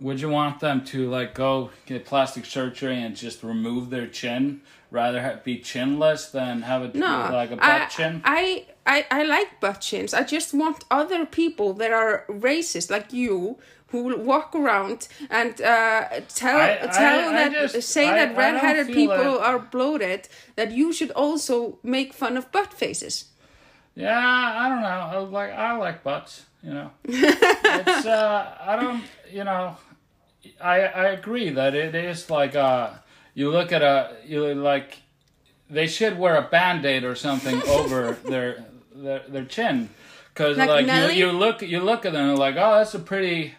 Speaker 2: would you want them to like go get plastic surgery and just remove their chin rather ha- be chinless than have it
Speaker 1: no,
Speaker 2: like a butt
Speaker 1: I,
Speaker 2: chin
Speaker 1: I, I, I like butt chins. I just want other people that are racist, like you, who will walk around and uh, tell
Speaker 2: I-
Speaker 1: tell
Speaker 2: I
Speaker 1: that
Speaker 2: just-
Speaker 1: say that redheaded people
Speaker 2: like-
Speaker 1: are bloated. That you should also make fun of butt faces.
Speaker 2: yeah i don't know I like i like butts you know it's uh i don't you know i i agree that it is like uh you look at a you like they should wear a band-aid or something over their their their chin. Because
Speaker 1: Like
Speaker 2: like, you, you look you look at them and like oh that's a pretty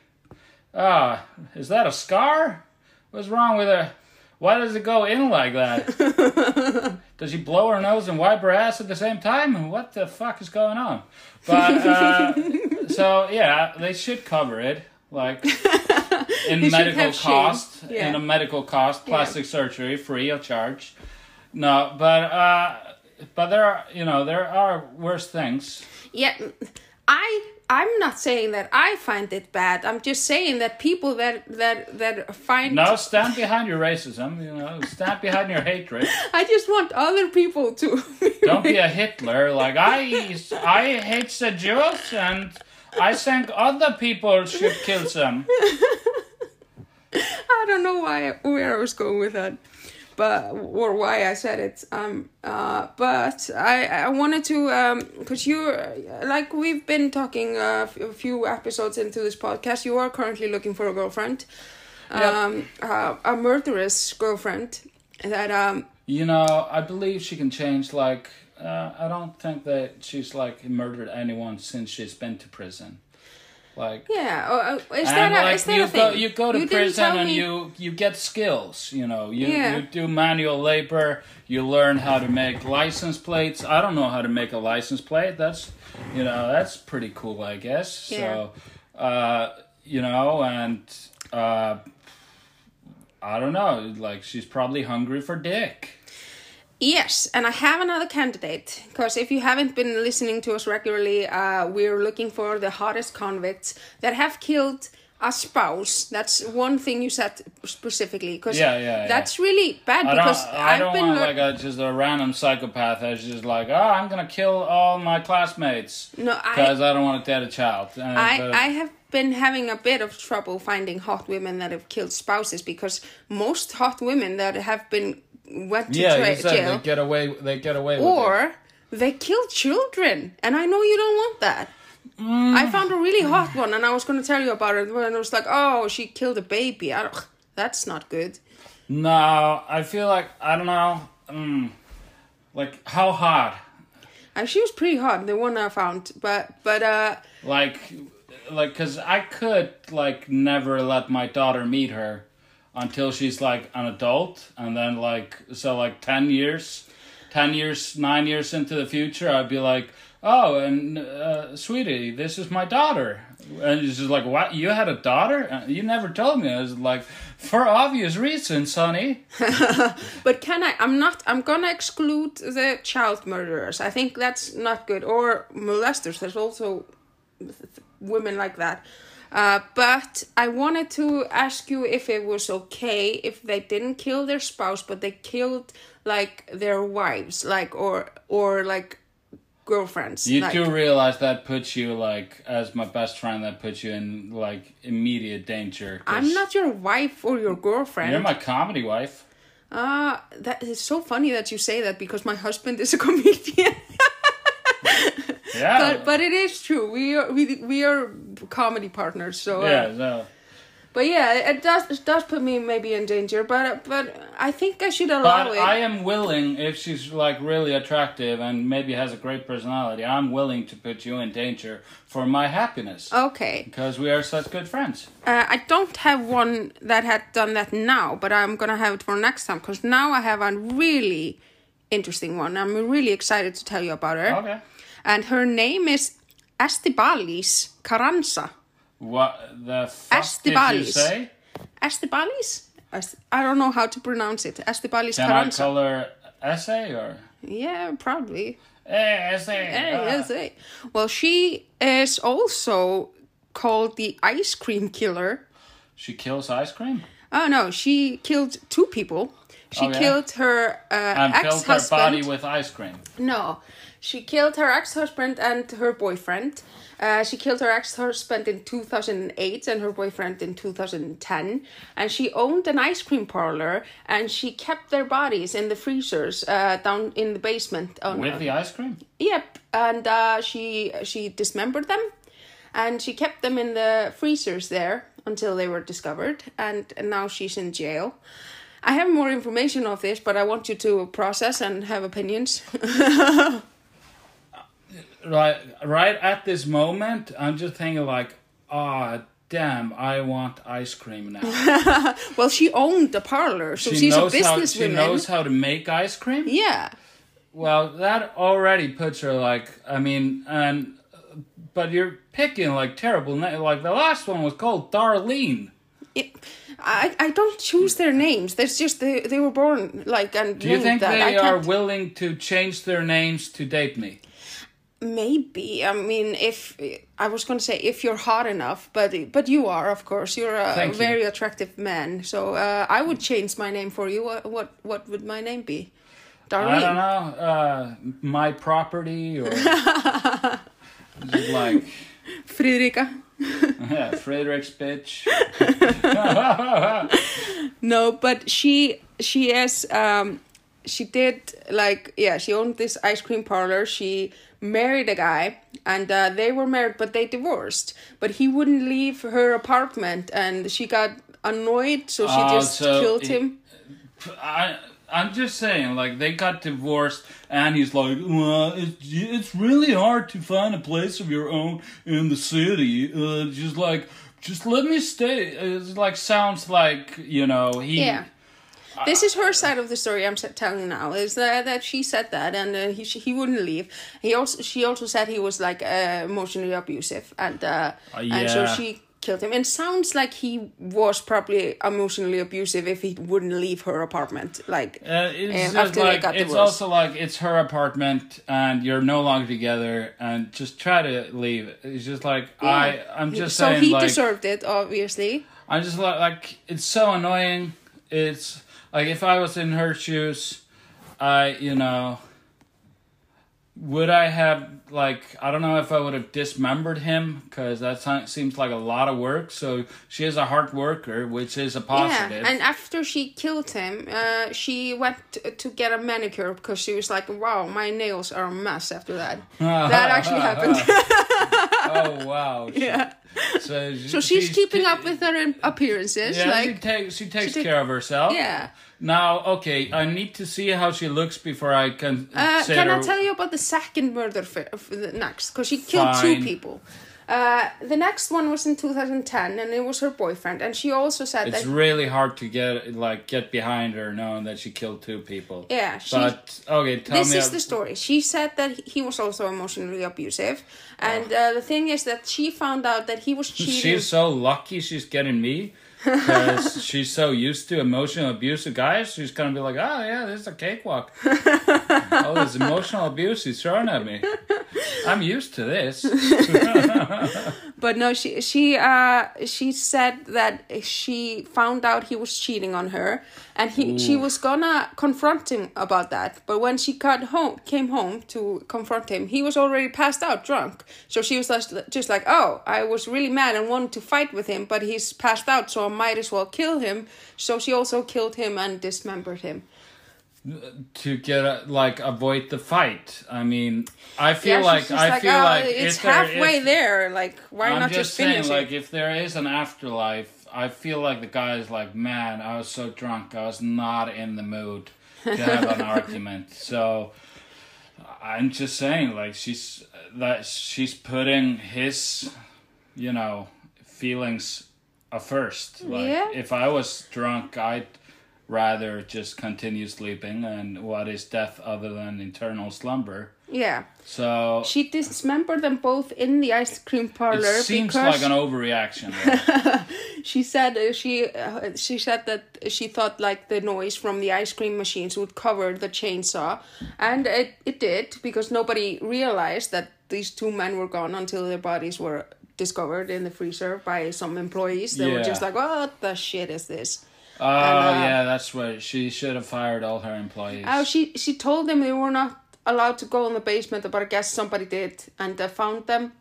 Speaker 2: ah is that a scar? What's wrong with her? Why does it go in like that? Does she blow her nose and wipe her ass at the same time? What the fuck is going on? But uh, so yeah they should cover it like in medical cost
Speaker 1: Yeah.
Speaker 2: in a medical cost plastic surgery free of charge. No but uh but there are you know there are worse things.
Speaker 1: Yeah, I I'm not saying that I find it bad. I'm just saying that people that that that find
Speaker 2: no stand behind your racism you know stand behind your hatred.
Speaker 1: I just want other people to
Speaker 2: don't be a hitler. Like i i hate the jews and i think other people should kill them
Speaker 1: I don't know why where I was going with that. But or why I said it. Um uh but I I wanted to um cuz you like we've been talking uh, a few episodes into this podcast you are currently looking for a girlfriend. Um uh, a murderous girlfriend that um
Speaker 2: You know, I believe she can change. Like, uh, I don't think that she's like murdered anyone since she's been to prison. Like,
Speaker 1: Yeah, uh, uh, is that a,
Speaker 2: like
Speaker 1: is that
Speaker 2: you
Speaker 1: a
Speaker 2: go, you go to
Speaker 1: didn't
Speaker 2: prison and
Speaker 1: me-
Speaker 2: you you get skills. You know, you
Speaker 1: Yeah.
Speaker 2: you do manual labor. You learn how to make license plates. I don't know how to make a license plate. That's, you know, that's pretty cool, I guess.
Speaker 1: Yeah.
Speaker 2: So, uh, you know, and uh, I don't know. Like, she's probably hungry for dick.
Speaker 1: Yes, and I have another candidate because if you haven't been listening to us regularly, uh, we're looking for the hottest convicts that have killed a spouse. That's one thing you said specifically because
Speaker 2: Yeah, yeah, yeah.
Speaker 1: that's really bad
Speaker 2: I
Speaker 1: because
Speaker 2: don't. I
Speaker 1: I've
Speaker 2: don't
Speaker 1: been
Speaker 2: want like a just a random psychopath that's just like, oh, I'm gonna kill all my classmates
Speaker 1: no, I
Speaker 2: because I, don't want to dead a child. And,
Speaker 1: I,
Speaker 2: but-
Speaker 1: I have been having a bit of trouble finding hot women that have killed spouses because most hot women that have been went to
Speaker 2: yeah,
Speaker 1: tra-
Speaker 2: you said
Speaker 1: jail
Speaker 2: they get away. They get away
Speaker 1: or they kill children and i know you don't want that
Speaker 2: Mm.
Speaker 1: i found a really hot one and i was going to tell you about it And it was like oh she killed a baby I don't, that's not good
Speaker 2: No, I feel like I don't know. Mm, like how hard?
Speaker 1: and she was pretty hot the one i found but but uh
Speaker 2: Like, like, cause I could like never let my daughter meet her until she's like an adult, and then like so like ten years, ten years, nine years into the future, I'd be like, oh, and uh, sweetie, this is my daughter, and she's just like, what? You had a daughter? Uh, You never told me. I was like, for obvious reasons, honey.
Speaker 1: but can i i'm not i'm gonna exclude the child murderers i think that's not good or molesters there's also women like that Uh, but I wanted to ask you if it was okay if they didn't kill their spouse, but they killed like their wives, like or or like girlfriends.
Speaker 2: You
Speaker 1: like,
Speaker 2: do realize that puts you like as my best friend. That puts you in like immediate danger.
Speaker 1: I'm not your wife or your girlfriend.
Speaker 2: You're my comedy wife.
Speaker 1: Uh, that is so funny that you say that because my husband is a comedian.
Speaker 2: Yeah.
Speaker 1: but but it is true. We are we we are comedy partners. So uh,
Speaker 2: yeah. So.
Speaker 1: But yeah, it does it does put me maybe in danger. But but I think I should allow
Speaker 2: But
Speaker 1: it.
Speaker 2: I am willing, if she's like really attractive and maybe has a great personality, I'm willing to put you in danger for my happiness
Speaker 1: okay.
Speaker 2: because we are such good friends.
Speaker 1: Uh, I don't have one that had done that now, but I'm gonna have it for next time because now I have a really interesting one. I'm really excited to tell you about her.
Speaker 2: Okay.
Speaker 1: And her name is Estibaliz Carranza.
Speaker 2: What the fuck did you say?
Speaker 1: Estibaliz? Est- I don't know how to pronounce it. Estibaliz
Speaker 2: Can I
Speaker 1: Carranza.
Speaker 2: call her essay or?
Speaker 1: Yeah, probably.
Speaker 2: Hey, essay.
Speaker 1: Hey,
Speaker 2: ah.
Speaker 1: yes, hey. Well, she is also called the ice cream killer.
Speaker 2: She kills ice cream
Speaker 1: Oh no, she killed two people. She
Speaker 2: Oh, yeah?
Speaker 1: killed her uh,
Speaker 2: and filled her
Speaker 1: ex-husband.
Speaker 2: body with ice cream.
Speaker 1: No, she killed her ex-husband and her boyfriend. Uh, she killed her ex-husband in 2008 and her boyfriend in 2010. And she owned an ice cream parlor and she kept their bodies in the freezers uh, down in the basement. Oh,
Speaker 2: With the ice cream?
Speaker 1: Yep, and uh, she she dismembered them, and she kept them in the freezers there until they were discovered, and, and now she's in jail. I have more information of this, but I want you to process and have opinions.
Speaker 2: Right, right at this moment, I'm just thinking like, ah, damn, I want ice cream now.
Speaker 1: well, she owned the parlor, so
Speaker 2: She
Speaker 1: she's a
Speaker 2: how she knows how to make ice cream.
Speaker 1: Yeah,
Speaker 2: Well, that already puts her like, I mean, and but you're picking like terrible na- like the last one was called Darlene.
Speaker 1: it, I I don't choose their names. There's just they they were born like and
Speaker 2: Do you think
Speaker 1: that.
Speaker 2: They are willing to change their names to date me?
Speaker 1: Maybe. I mean, if I was going to say if you're hot enough, but but you are, of course. You're a
Speaker 2: Thank you.
Speaker 1: very attractive man. So uh, I would change my name for you. What what, what would my name be? Darlene.
Speaker 2: I don't know. Uh, my property or like
Speaker 1: frederica
Speaker 2: yeah, Friðrik's bitch.
Speaker 1: No, but she she is um she did like yeah she owned this ice cream parlor. She married a guy and uh, they were married but they divorced. But he wouldn't leave her apartment and she got annoyed so she
Speaker 2: Oh,
Speaker 1: just
Speaker 2: so
Speaker 1: killed
Speaker 2: he-
Speaker 1: him.
Speaker 2: I I'm just saying, like they got divorced, and he's like, well, it's it's really hard to find a place of your own in the city. Uh, just like, just let me stay. It's like sounds like you know he.
Speaker 1: Yeah. This is her side of the story I'm s- telling now. Is that, that she said that and uh, he he wouldn't leave. He also she also said he was like uh, emotionally abusive and uh, and so she killed him. And sounds like he was probably emotionally abusive if he wouldn't leave her apartment. Like
Speaker 2: Uh, it's just
Speaker 1: after they
Speaker 2: like
Speaker 1: got
Speaker 2: it's
Speaker 1: divorced.
Speaker 2: also like it's her apartment and you're no longer together and just try to leave. It's just like I I'm just
Speaker 1: so
Speaker 2: saying
Speaker 1: he
Speaker 2: like
Speaker 1: deserved it, obviously.
Speaker 2: I just like like it's so annoying. It's like if I was in her shoes, I you know would I have like I don't know if I would have dismembered him because that seems like a lot of work. So she is a hard worker, which is a positive.
Speaker 1: Yeah, and after she killed him, uh, she went to get a manicure because she was like, "Wow, my nails are a mess." After that, that actually happened.
Speaker 2: oh wow!
Speaker 1: yeah.
Speaker 2: So,
Speaker 1: So she's, keeping up with her appearances,
Speaker 2: Yeah, she
Speaker 1: like
Speaker 2: takes she takes
Speaker 1: take-
Speaker 2: care of herself.
Speaker 1: yeah.
Speaker 2: Now, okay, I need to see how she looks before I can.
Speaker 1: Uh, can I tell you about the second murder fi- f- the next? Because she killed two people. Uh, the next one was in 2010, and it was her boyfriend. And she also said
Speaker 2: It's
Speaker 1: that
Speaker 2: really hard to get like get behind her knowing that she killed two people.
Speaker 1: yeah, she
Speaker 2: But okay, tell
Speaker 1: this
Speaker 2: me.
Speaker 1: is the story. She said that he was also emotionally abusive, and uh, the thing is that she found out that he was cheating.
Speaker 2: She's so lucky she's getting me because she's so used to emotional abuse of guys. She's gonna be like, oh yeah, this is a cakewalk. All this emotional abuse he's throwing at me. I'm used to this.
Speaker 1: But no, she she uh she said that she found out he was cheating on her, and he she was gonna confront him about that. But when she got home, came home to confront him, he was already passed out, drunk. So she was just just like, oh, I was really mad and wanted to fight with him, but he's passed out, so I might as well kill him. So she also killed him and dismembered him.
Speaker 2: to get a, like avoid the fight. I mean, I feel
Speaker 1: Yeah,
Speaker 2: like
Speaker 1: she's
Speaker 2: I feel
Speaker 1: oh,
Speaker 2: like
Speaker 1: it's
Speaker 2: there-
Speaker 1: halfway
Speaker 2: if-
Speaker 1: there. Like, why
Speaker 2: I'm
Speaker 1: not
Speaker 2: just
Speaker 1: just
Speaker 2: saying,
Speaker 1: finish
Speaker 2: like,
Speaker 1: it?
Speaker 2: if there is an afterlife, I feel like the guy is like, man, I was so drunk, I was not in the mood to have an argument. So I'm just saying, like, she's that she's putting his, you know, feelings uh, first. Like,
Speaker 1: Yeah.
Speaker 2: if I was drunk, I'd rather just continue sleeping. And what is death other than eternal slumber?
Speaker 1: Yeah,
Speaker 2: So
Speaker 1: she dismembered them both in the ice cream parlor
Speaker 2: it seems like an overreaction.
Speaker 1: she said uh, she uh, she said that she thought like the noise from the ice cream machines would cover the chainsaw, and it it did because nobody realized that these two men were gone until their bodies were discovered in the freezer by some employees. They were just like, "What the shit is this?"
Speaker 2: Oh
Speaker 1: uh,
Speaker 2: yeah, that's right. She should have fired all her employees.
Speaker 1: Oh, she she told them they were not allowed to go in the basement, but I guess somebody did and uh, found them.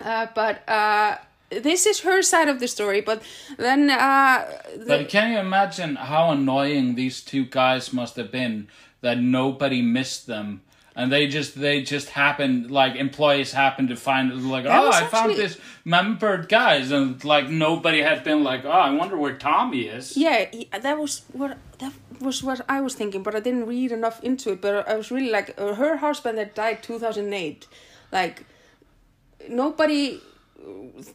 Speaker 1: Uh, but uh, this is her side of the story. But then, uh, the,
Speaker 2: but can you imagine how annoying these two guys must have been that nobody missed them? And they just they just happened like employees happened to find like
Speaker 1: That
Speaker 2: oh I found this membered guys and like nobody had been like oh I wonder where Tommy is.
Speaker 1: yeah, that was what that was what I was thinking, but I didn't read enough into it. But I was really like, uh, her husband that died two thousand eight, like nobody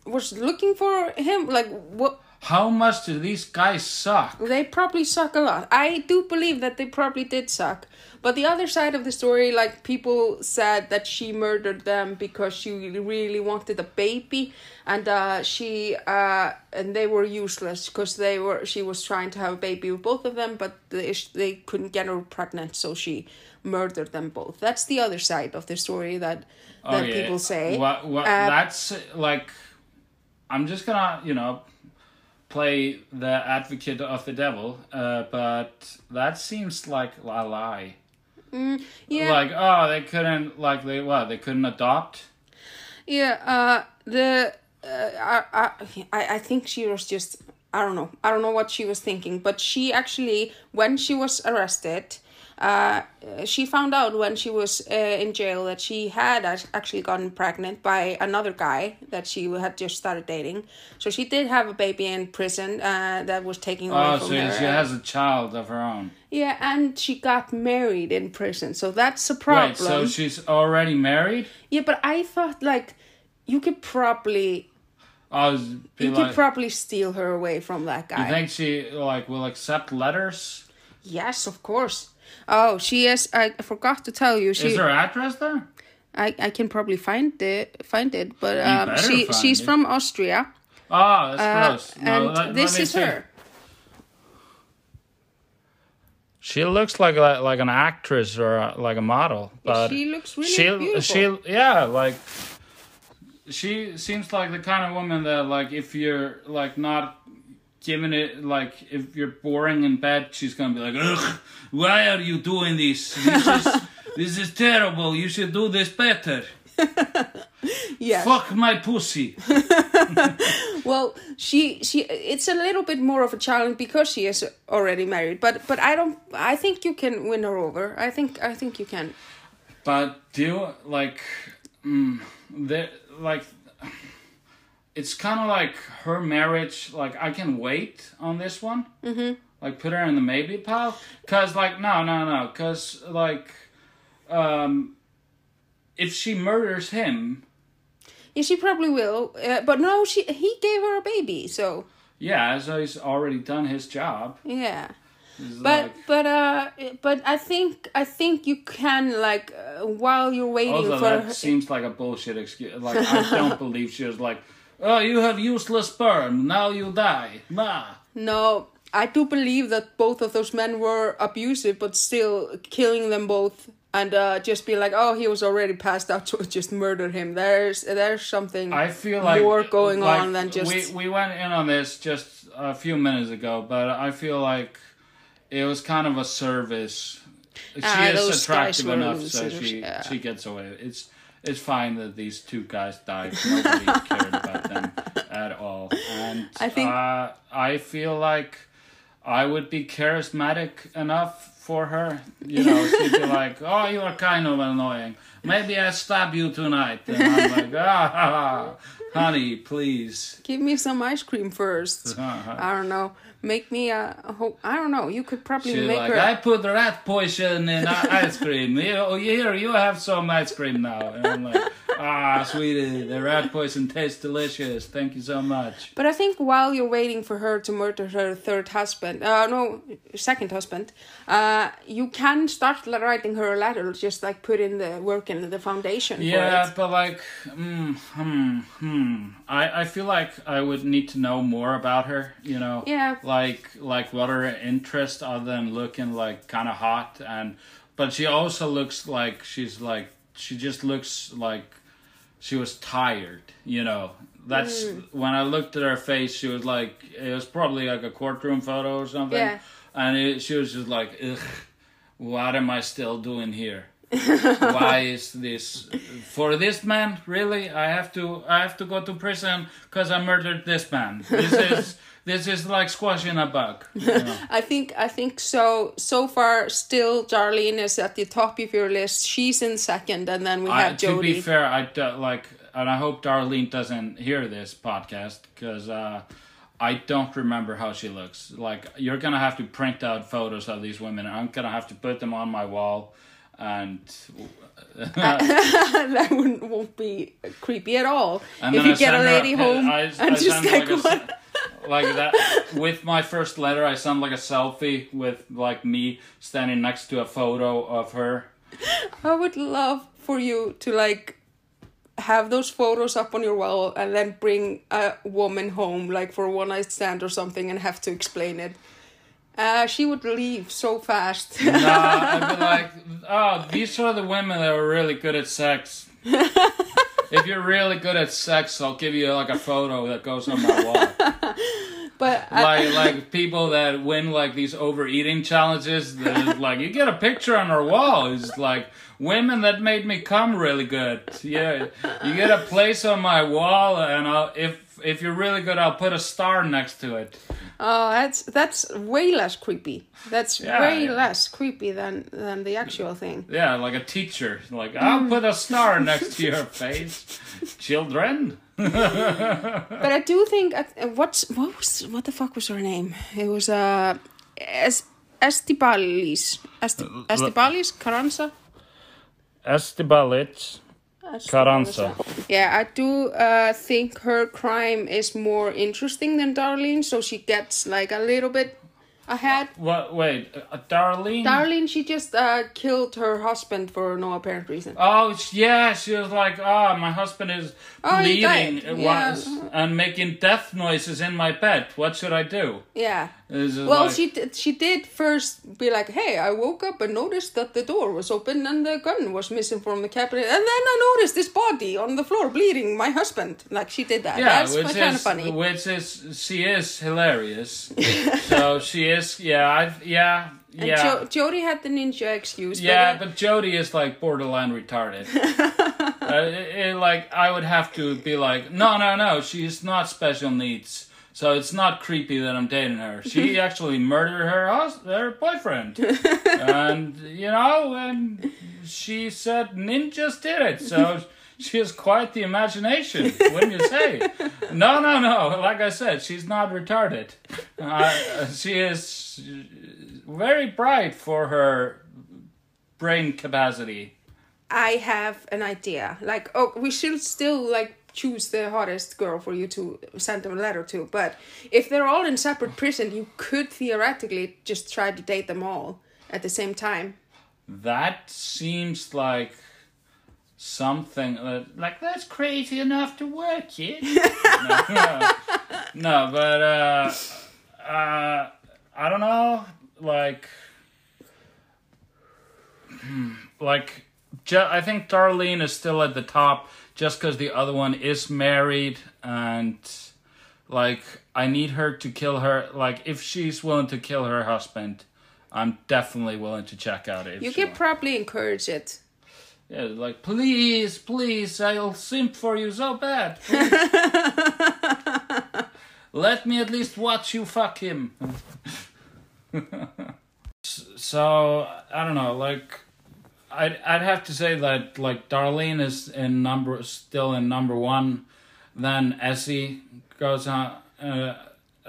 Speaker 1: was looking for him. Like what?
Speaker 2: How much do these guys suck?
Speaker 1: They probably suck a lot. I do believe that they probably did suck. But the other side of the story, like people said that she murdered them because she really wanted a baby, and uh, she uh, and they were useless because they were. She was trying to have a baby with both of them, but they, they couldn't get her pregnant, so she murdered them both. That's the other side of the story that that people say.
Speaker 2: What, what,
Speaker 1: Uh,
Speaker 2: that's like, I'm just gonna, you know, play the advocate of the devil, uh, but that seems like a lie.
Speaker 1: yeah,
Speaker 2: Like, oh, they couldn't, like, they what? They couldn't adopt.
Speaker 1: Yeah, uh, the uh, I I I think she was just I don't know I don't know what she was thinking, but she actually when she was arrested, uh, she found out when she was uh, in jail that she had actually gotten pregnant by another guy that she had just started dating. So she did have a baby in prison uh, that was taken away
Speaker 2: Oh,
Speaker 1: from
Speaker 2: so
Speaker 1: her.
Speaker 2: she has a child of her own.
Speaker 1: yeah, and she got married in prison, so that's a problem.
Speaker 2: Wait, so she's already married?
Speaker 1: yeah, but I thought like you could probably
Speaker 2: Oh, is- be
Speaker 1: You
Speaker 2: like,
Speaker 1: could probably steal her away from that guy.
Speaker 2: you think she like will accept letters?
Speaker 1: yes, of course. Oh, she is. I forgot to tell you. She.
Speaker 2: Is her address there?
Speaker 1: I, I can probably find it. Find it, but um, she
Speaker 2: find
Speaker 1: she's
Speaker 2: it.
Speaker 1: from Austria,
Speaker 2: Oh, that's
Speaker 1: uh,
Speaker 2: gross. No,
Speaker 1: and
Speaker 2: let- let
Speaker 1: this
Speaker 2: me
Speaker 1: is
Speaker 2: see.
Speaker 1: her.
Speaker 2: She looks like a, like an actress or a, like a model, but
Speaker 1: she looks really
Speaker 2: she
Speaker 1: beautiful.
Speaker 2: she yeah like she seems like the kind of woman that like if you're like not giving it like if you're boring in bed, she's gonna be like, ugh, why are you doing this? This is this is terrible. You should do this better.
Speaker 1: Yes.
Speaker 2: Fuck my pussy.
Speaker 1: Well, she she it's a little bit more of a challenge because she is already married. But but I don't. I think you can win her over. I think I think you can.
Speaker 2: But do you like mm, the like it's kind of like her marriage like I can wait on this one. Mm-hmm. Like put her in the maybe pile cuz like no no no cuz like um if she murders him
Speaker 1: Yeah, she probably will. Uh, but no, she he gave her a baby, so
Speaker 2: yeah so he's already done his job.
Speaker 1: yeah.
Speaker 2: It's
Speaker 1: But
Speaker 2: like,
Speaker 1: but uh but I think I think you can like uh, while you're waiting
Speaker 2: also
Speaker 1: for
Speaker 2: that
Speaker 1: her,
Speaker 2: seems like a bullshit excuse like I don't believe she was like oh you have useless sperm now you die nah
Speaker 1: no I do believe that both of those men were abusive but still killing them both and uh, just be like, oh, he was already passed out, so just murder him. There's there's something
Speaker 2: I feel like
Speaker 1: more going
Speaker 2: like,
Speaker 1: on than just
Speaker 2: we we went in on this just a few minutes ago, but I feel like it was kind of a service. She
Speaker 1: Ah,
Speaker 2: is attractive enough, so she
Speaker 1: yeah.
Speaker 2: she gets away. It's it's fine that these two guys died. Nobody cared about them at all, and
Speaker 1: I think-
Speaker 2: uh, I feel like I would be charismatic enough for her. You know, she'd be like, "Oh, you are kind of annoying. Maybe I stab you tonight." And I'm like, "Ah, honey, please."
Speaker 1: give me some ice cream first.
Speaker 2: Uh-huh.
Speaker 1: I don't know. Make me a, a hope. I don't know. You could probably
Speaker 2: She's
Speaker 1: make
Speaker 2: like,
Speaker 1: her.
Speaker 2: I put rat poison in ice cream. Here, oh, here, you have some ice cream now. And I'm like, ah, sweetie, the rat poison tastes delicious. Thank you so much.
Speaker 1: But I think while you're waiting for her to murder her third husband, uh, no, second husband, uh, you can start writing her a letter. Just like put in the work in the foundation.
Speaker 2: Yeah,
Speaker 1: For it.
Speaker 2: but like, mm, hmm, hmm. I, I feel like I would need to know more about her. You know.
Speaker 1: Yeah.
Speaker 2: Like like what are her interests other than looking like kind of hot and, but she also looks like she's like she just looks like she was tired. You know. That's
Speaker 1: Mm.
Speaker 2: when I looked at her face. She was like it was probably like a courtroom photo or something.
Speaker 1: Yeah.
Speaker 2: And it, she was just like, ugh, what am I still doing here? why is this for this man really i have to i have to go to prison because i murdered this man this is this is like squashing a bug you know?
Speaker 1: I think I think so. So far, still Darlene is at the top of your list. She's in second, and then we
Speaker 2: I,
Speaker 1: have
Speaker 2: to be fair i do, like and i hope darlene doesn't hear this podcast because uh I don't remember how she looks. Like you're gonna have to print out photos of these women. I'm gonna have to put them on my wall, and
Speaker 1: that wouldn't won't be creepy at all.
Speaker 2: And
Speaker 1: if you
Speaker 2: I
Speaker 1: get a lady home
Speaker 2: I, I
Speaker 1: and just like,
Speaker 2: like, a, like that with my first letter. I sent like a selfie with like me standing next to a photo of her.
Speaker 1: I would love for you to like have those photos up on your wall and then bring a woman home like for a one night stand or something and have to explain it. Uh, she would leave so fast.
Speaker 2: Nah, I'd be like, oh, these are the women that are really good at sex. if you're really good at sex, I'll give you like a photo that goes on my wall.
Speaker 1: but I,
Speaker 2: like like people that win like these overeating challenges like you get a picture on our wall it's like women that made me come really good yeah you get a place on my wall and I'll, if if you're really good i'll put a star next to it
Speaker 1: oh, that's that's way less creepy. That's
Speaker 2: Yeah,
Speaker 1: way
Speaker 2: yeah.
Speaker 1: less creepy than than the actual thing.
Speaker 2: yeah like a teacher like i'll put a star next to your face children
Speaker 1: But I do think uh, what's what was what the fuck was her name? It was uh es, Estibaliz. Esti, Estibaliz Carranza.
Speaker 2: Estibalich Carranza.
Speaker 1: Yeah, I do uh, think her crime is more interesting than Darlene, so she gets like a little bit ahead.
Speaker 2: what wait uh, darlene
Speaker 1: Darlene, she just uh, killed her husband for no apparent reason.
Speaker 2: Oh yeah, she was like, "Ah, my husband is
Speaker 1: Oh,
Speaker 2: bleeding
Speaker 1: Yeah.
Speaker 2: and making death noises in my bed. What should I do?"
Speaker 1: Yeah. Well,
Speaker 2: like-
Speaker 1: she did, she did first be like, "Hey, I woke up and noticed that the door was open and the gun was missing from the cabinet, and then I noticed this body on the floor bleeding. My husband." Like she did that.
Speaker 2: yeah,
Speaker 1: That's
Speaker 2: which
Speaker 1: kind of
Speaker 2: is
Speaker 1: funny.
Speaker 2: which is she is hilarious. so she is, yeah, I yeah,
Speaker 1: And
Speaker 2: yeah.
Speaker 1: jo- Jodi had the ninja excuse.
Speaker 2: yeah,
Speaker 1: but,
Speaker 2: but Jodi is like borderline retarded. uh, it, it, like I would have to be like, no, no, no, she's not special needs, so it's not creepy that I'm dating her. She actually murdered her hus- her boyfriend, and you know, and she said ninjas did it, so. She has quite the imagination, wouldn't you say? No, no, no. Like I said, she's not retarded. Uh, she is very bright for her brain capacity.
Speaker 1: I have an idea. Like, oh, we should still like choose the hottest girl for you to send them a letter to. But if they're all in separate prison, you could theoretically just try to date them all at the same time.
Speaker 2: That seems like something that, like that's crazy enough to work it. no, no, no, but uh, uh, I don't know. Like, like I think Darlene is still at the top just because the other one is married and like I need her to kill her. Like if she's willing to kill her husband, I'm definitely willing to check out it. if
Speaker 1: You can probably encourage it.
Speaker 2: yeah, like please, please, I'll simp for you so bad. Let me at least watch you fuck him. so I don't know, like I'd I'd have to say that like Darlene is in number still in number one, then Essie goes on uh,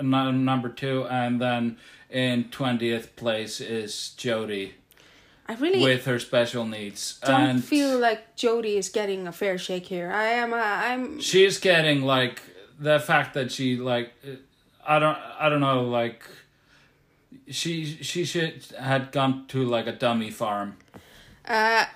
Speaker 2: number two, and then in twentieth place is Jodi
Speaker 1: I really
Speaker 2: with her special needs.
Speaker 1: don't
Speaker 2: and
Speaker 1: feel like Jodi is getting a fair shake here. I am. Uh, I'm.
Speaker 2: she's getting like the fact that she like I don't I don't know like she she should had gone to like a dummy farm.
Speaker 1: Uh,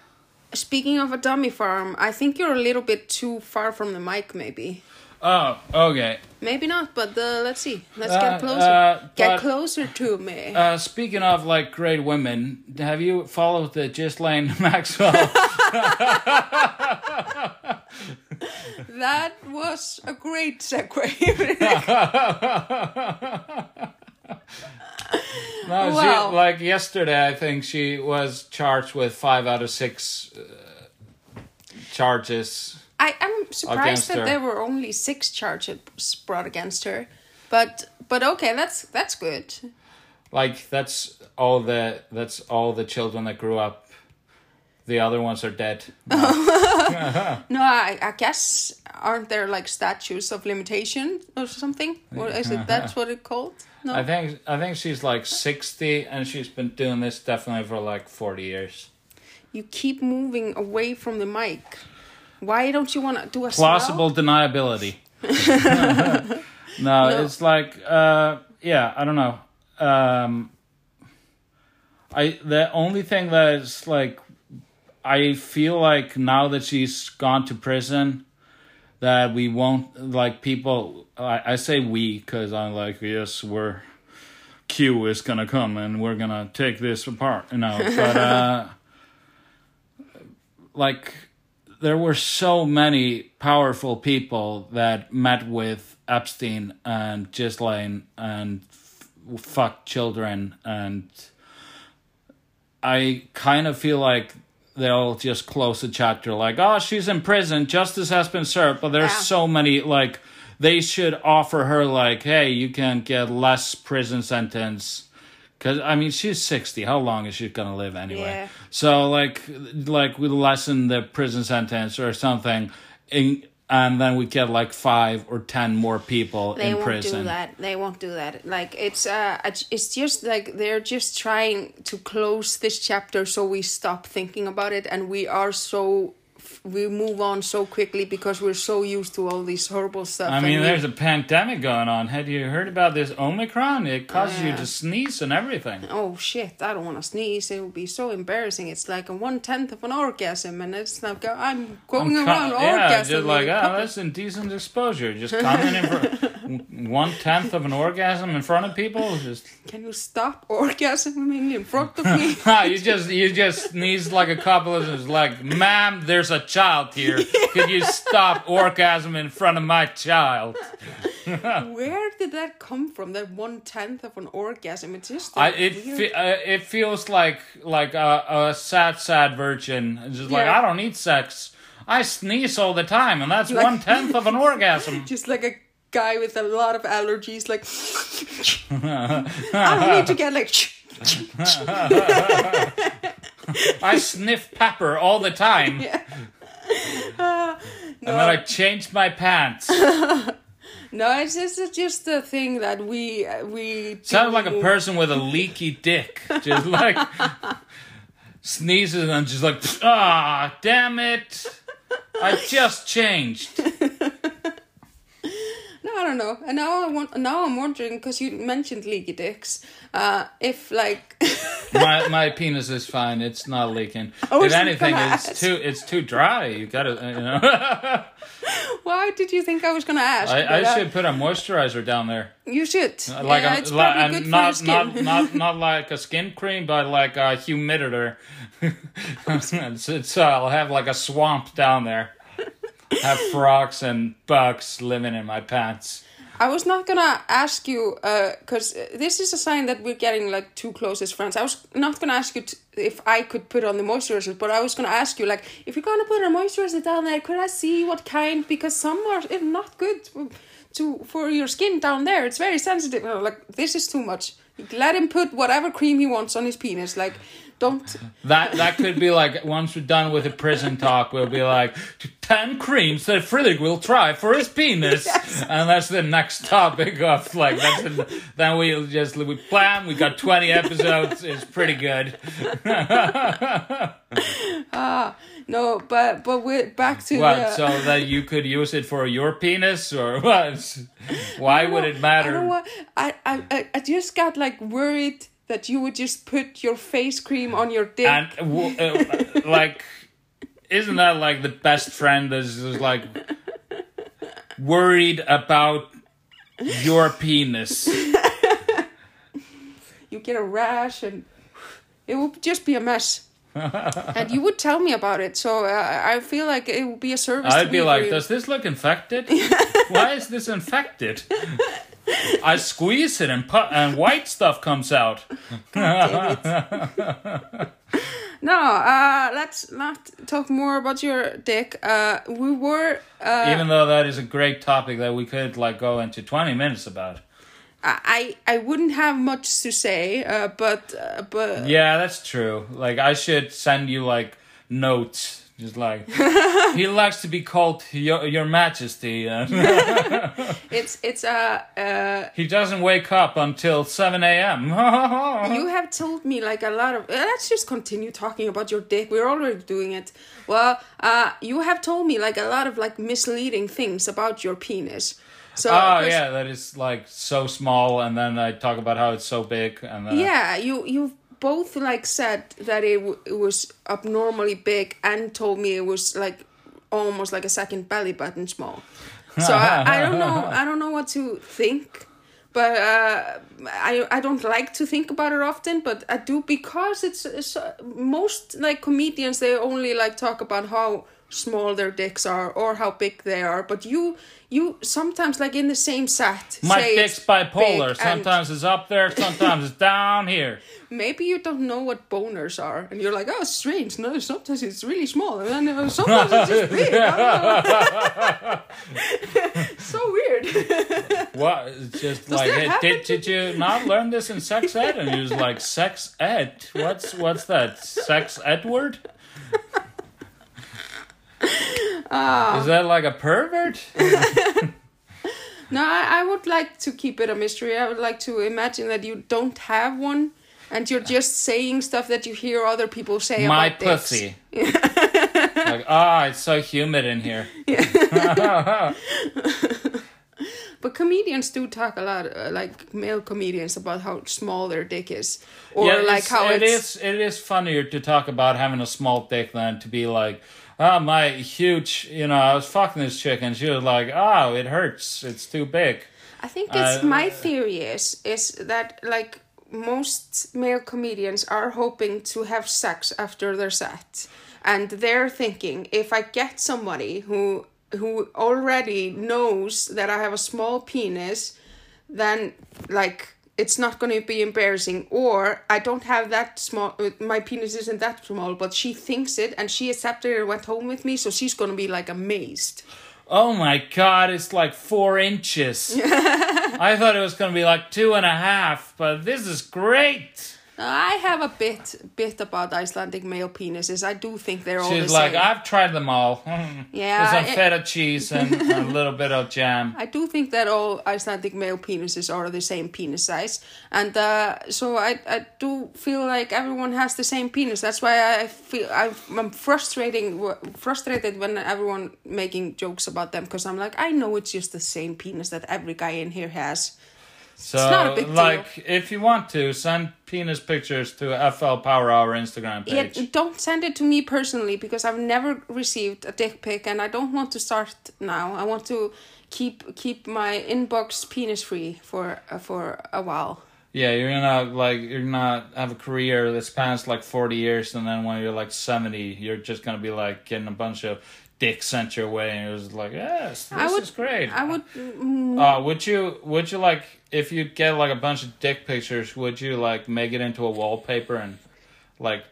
Speaker 1: speaking of a dummy farm, I think you're a little bit too far from the mic. Maybe.
Speaker 2: Oh, okay.
Speaker 1: Maybe not, but uh, let's see. Let's
Speaker 2: Uh,
Speaker 1: get closer.
Speaker 2: uh,
Speaker 1: get closer to me.
Speaker 2: Uh, speaking of like great women, have you followed the Ghislaine Maxwell?
Speaker 1: that was a great segue.
Speaker 2: no,
Speaker 1: Wow.
Speaker 2: she, like yesterday, I think she was charged with five out of six uh, charges.
Speaker 1: I am surprised that
Speaker 2: her.
Speaker 1: there were only six charges brought against her, but but okay, that's that's good.
Speaker 2: Like that's all the that's all the children that grew up. The other ones are dead.
Speaker 1: No, I, I guess aren't there like statues of limitation or something? Or is it that's what it called? No.
Speaker 2: I think I think she's like sixty, and she's been doing this definitely for like forty years.
Speaker 1: you keep moving away from the mic. Why don't you want to do a
Speaker 2: Plausible deniability. no, it's like uh, yeah, I don't know. Um, I the only thing that is like I feel like now that she's gone to prison that we won't like people I, I say we because I'm like yes we're Q is gonna come and we're gonna take this apart you know but uh like there were so many powerful people that met with Epstein and Ghislaine and f- fucked children and I kind of feel like they'll just close the chapter like oh she's in prison. Justice has been served. But there's
Speaker 1: Yeah.
Speaker 2: so many like they should offer her like hey you can get less prison sentence. Because i mean she's 60 how long is she gonna live anyway?
Speaker 1: Yeah.
Speaker 2: so like like we lessen the prison sentence or something in, and then we get like five or ten more people
Speaker 1: They
Speaker 2: in
Speaker 1: won't
Speaker 2: prison
Speaker 1: do that. They won't do that. Like it's uh, it's- it's just like they're just trying to close this chapter so we stop thinking about it, and we are so we move on so quickly because we're so used to all these horrible stuff.
Speaker 2: I
Speaker 1: and
Speaker 2: mean,
Speaker 1: we-
Speaker 2: there's a pandemic going on. Had you heard about this Omicron? It causes you to sneeze and everything.
Speaker 1: oh shit, I don't want to sneeze. It would be so embarrassing. It's like a one tenth of an orgasm, and it's like uh, I'm going
Speaker 2: I'm
Speaker 1: around
Speaker 2: yeah,
Speaker 1: orgasm.
Speaker 2: just like oh, that's indecent exposure. Just coming in for one tenth of an orgasm in front of people. Just
Speaker 1: Can you stop orgasming in front of me?
Speaker 2: You just you just sneeze like a couple of it's like, ma'am, there's a child here. Could you stop orgasm in front of my child?
Speaker 1: Where did that come from? That one tenth of an orgasm? It's just.
Speaker 2: I it fe- uh, it feels like like a, a sad sad virgin. It's just like I don't need sex. I sneeze all the time, and that's
Speaker 1: Like-
Speaker 2: one tenth of an orgasm.
Speaker 1: just like a guy with a lot of allergies, like I don't need to get like.
Speaker 2: I sniff pepper all the time,
Speaker 1: Uh,
Speaker 2: and then I change my pants.
Speaker 1: no, it's just it's just a thing that we we.
Speaker 2: Sounds like a person with a leaky dick, just like sneezes and just like ah, damn it! I just changed.
Speaker 1: Don't know. And now I want. Now I'm wondering because you mentioned leaky dicks. Uh, if like,
Speaker 2: my my penis is fine. It's not leaking. If anything, it's too it's too dry. You gotta you know.
Speaker 1: why did you think I was gonna ask?
Speaker 2: I, I
Speaker 1: uh,
Speaker 2: should put a moisturizer down there.
Speaker 1: You should.
Speaker 2: Like
Speaker 1: yeah,
Speaker 2: a,
Speaker 1: it's
Speaker 2: li-
Speaker 1: probably
Speaker 2: and
Speaker 1: good for
Speaker 2: not
Speaker 1: your skin.
Speaker 2: not not not like a skin cream, but like a humiditor. so, so I'll have like a swamp down there. Have frogs and bugs living in my pants.
Speaker 1: I was not gonna ask you uh, because this is a sign that we're getting like too close as friends. I was not gonna ask you if I could put on the moisturizer, but I was gonna ask you like if you're gonna put a moisturizer down there, could I see what kind? Because some are eh, not good to for your skin down there. It's very sensitive. Like this is too much. Let him put whatever cream he wants on his penis. Like don't.
Speaker 2: That that could be like once we're done with the prison talk, we'll be like ten creams that Friðrik will try for his penis, and that's the next topic of like that's the, then we just we plan. We got twenty episodes. It's pretty good.
Speaker 1: ah No, but but we're back to
Speaker 2: What?
Speaker 1: the.
Speaker 2: So that you could use it for your penis, or what? Why would it
Speaker 1: I don't
Speaker 2: matter?
Speaker 1: I, I I- I just got like worried that you would just put your face cream on your dick.
Speaker 2: And w- uh, like, isn't that like the best friend that's just like worried about your penis?
Speaker 1: you get a rash and it would just be a mess. and you would tell me about it, so uh, I feel like it would be a service.
Speaker 2: I'd be like, does this look infected? Why is this infected? I squeeze it and pu- and white stuff comes out.
Speaker 1: Damn it. no, uh, let's not talk more about your dick. Uh, we were. Uh,
Speaker 2: Even though that is a great topic that we could like go into 20 minutes about.
Speaker 1: I I wouldn't have much to say, uh, but uh, but
Speaker 2: Yeah, that's true. Like I should send you like notes. Just like he likes to be called your, your majesty.
Speaker 1: it's it's uh, uh
Speaker 2: he doesn't wake up until 7 a.m.
Speaker 1: you have told me like a lot of uh, let's just continue talking about your dick we're already doing it well uh you have told me like a lot of like misleading things about your penis so
Speaker 2: Oh yeah, that is like so small, and then I talk about how it's so big, and then
Speaker 1: yeah you you both like said that it, w- it was abnormally big and told me it was like almost like a second belly button small. So I, I don't know i don't know what to think but uh, I I don't like to think about it often, but I do because it's, it's uh, most like comedians they only like talk about how small their dicks are or how big they are. But you you sometimes like in the same set.
Speaker 2: my
Speaker 1: say
Speaker 2: dick's bipolar. Sometimes it's up there, sometimes it's down here.
Speaker 1: maybe you don't know what boners are, and you're like, oh, strange. No, sometimes it's really small, and then uh, sometimes it's just big. I don't know. so weird.
Speaker 2: What? It's just
Speaker 1: Does
Speaker 2: like, hey, did did you not learn this in sex ed? And he was like, sex ed. What's what's that? Sex Edward?
Speaker 1: Ah.
Speaker 2: Is that like a pervert?
Speaker 1: No, I, I would like to keep it a mystery. I would like to imagine that you don't have one and you're just saying stuff that you hear other people say
Speaker 2: My
Speaker 1: about dicks.
Speaker 2: pussy. like, ah, it's so humid in here.
Speaker 1: But comedians do talk a lot, uh, like male comedians, about how small their dick is, or
Speaker 2: yeah,
Speaker 1: like how
Speaker 2: it
Speaker 1: it's.
Speaker 2: is. It is funnier to talk about having a small dick than to be like, oh, my huge. You know, I was fucking this chick and she was like, oh, it hurts. It's too big.
Speaker 1: I think it's
Speaker 2: uh,
Speaker 1: my theory is is that like most male comedians are hoping to have sex after their set, and they're thinking if I get somebody who who already knows that I have a small penis, then like it's not going to be embarrassing or i don't have that small my penis isn't that small but she thinks it and she accepted it and went home with me so she's going to be like amazed
Speaker 2: Oh my god, it's like four inches. I thought it was gonna be like two and a half, but this is great.
Speaker 1: I have a bit bit about Icelandic male penises. I do think they're all
Speaker 2: She's
Speaker 1: the
Speaker 2: like,
Speaker 1: same.
Speaker 2: I've tried them all.
Speaker 1: Yeah,
Speaker 2: With some feta cheese and a little bit of jam.
Speaker 1: I do think that all Icelandic male penises are the same penis size, and uh, so I I do feel like everyone has the same penis. That's why I feel I'm, I'm frustrating frustrated when everyone making jokes about them because I'm like I know it's just the same penis that every guy in here has.
Speaker 2: So,
Speaker 1: not a big deal.
Speaker 2: like, if you want to, send penis pictures to FL Power Hour Instagram page.
Speaker 1: Yeah, don't send it to me personally because I've never received a dick pic and I don't want to start now. I want to keep keep my inbox penis free for uh, for a while.
Speaker 2: Yeah, you're gonna like you're gonna have a career that spans like forty years, and then when you're like seventy, you're just gonna be like getting a bunch of dicks sent your way, and it was like, yes, this
Speaker 1: I would
Speaker 2: is great.
Speaker 1: I would mm,
Speaker 2: Uh, would you would you like if you get like a bunch of dick pictures, would you like make it into a wallpaper and like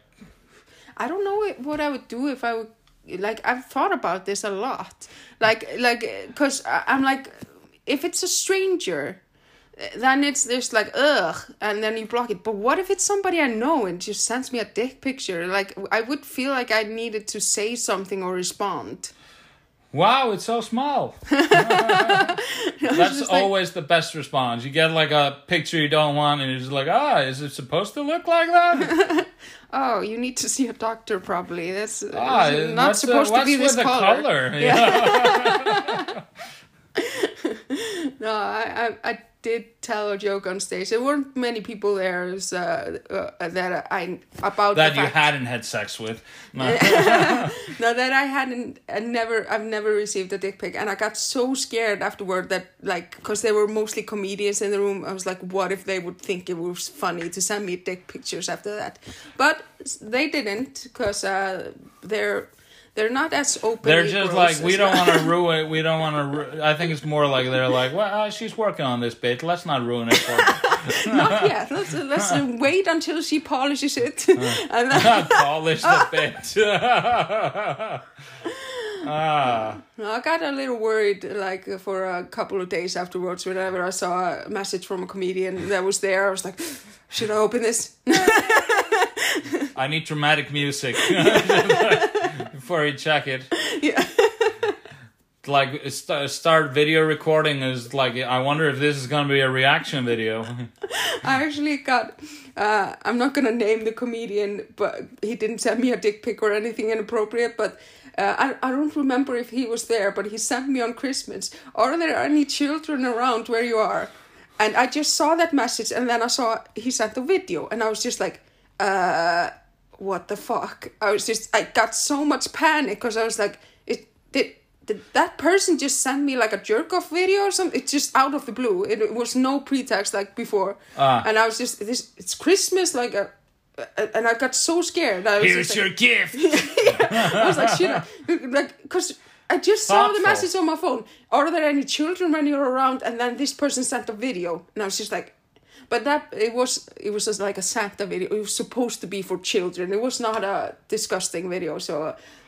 Speaker 1: I don't know what- I would do if I would like I've thought about this a lot. Like like cuz I'm like if it's a stranger then it's there's like ugh and then you block it. But what if it's somebody I know and just sends me a dick picture? Like I would feel like I needed to say something or respond.
Speaker 2: Wow, it's so small. That's
Speaker 1: just like-
Speaker 2: always the best response. You get like a picture you don't want, and you're just like, ah, is it supposed to look like that?
Speaker 1: Oh, you need to see a doctor probably. That's uh,
Speaker 2: ah,
Speaker 1: not
Speaker 2: what's the-
Speaker 1: supposed to be this color.
Speaker 2: color? Yeah.
Speaker 1: No, I, I I did tell a joke on stage. There weren't many people there uh, uh, that I about
Speaker 2: that you
Speaker 1: fact-
Speaker 2: hadn't had sex with. No.
Speaker 1: No, that I hadn't, I never, I've never received a dick pic, and I got so scared afterward that, like, because they were mostly comedians in the room, I was like, what if they would think it was funny to send me dick pictures after that? But they didn't, because uh, they're they're not as open.
Speaker 2: They're just like we don't want to ruin. We don't want to. Ru- I think it's more like they're like, well, uh, she's working on this bit. Let's not ruin it for
Speaker 1: not yet. Let's let's wait until she polishes it, and then,
Speaker 2: Polish the bit. ah,
Speaker 1: I got a little worried, like for a couple of days afterwards. Whenever I saw a message from a comedian that was there, I was like, should I open this?
Speaker 2: I need dramatic music before you check it.
Speaker 1: yeah.
Speaker 2: Like st- start video recording is like I wonder if this is gonna be a reaction video.
Speaker 1: I actually got. Uh, I'm not gonna name the comedian, but he didn't send me a dick pic or anything inappropriate. But uh, I I don't remember if he was there, but he sent me on Christmas. Are there any children around where you are? And I just saw that message, and then I saw he sent a video, and I was just like, uh, what the fuck? I was just I got so much panic because I was like, it did. Did that person just send me like a jerk off video or something? It's just out of the blue. It, it was no pretext like before.
Speaker 2: Ah.
Speaker 1: And I was just this. It's Christmas, like a, a- and I got so scared. I was
Speaker 2: Here's
Speaker 1: just
Speaker 2: your
Speaker 1: like,
Speaker 2: gift.
Speaker 1: I was like, shit, I- like, cause I just saw the message on my phone. Are there any children when you're around? And then this person sent a video, and I was just like, but that it was it was just like a Santa video. It was supposed to be for children. It was not a disgusting video. So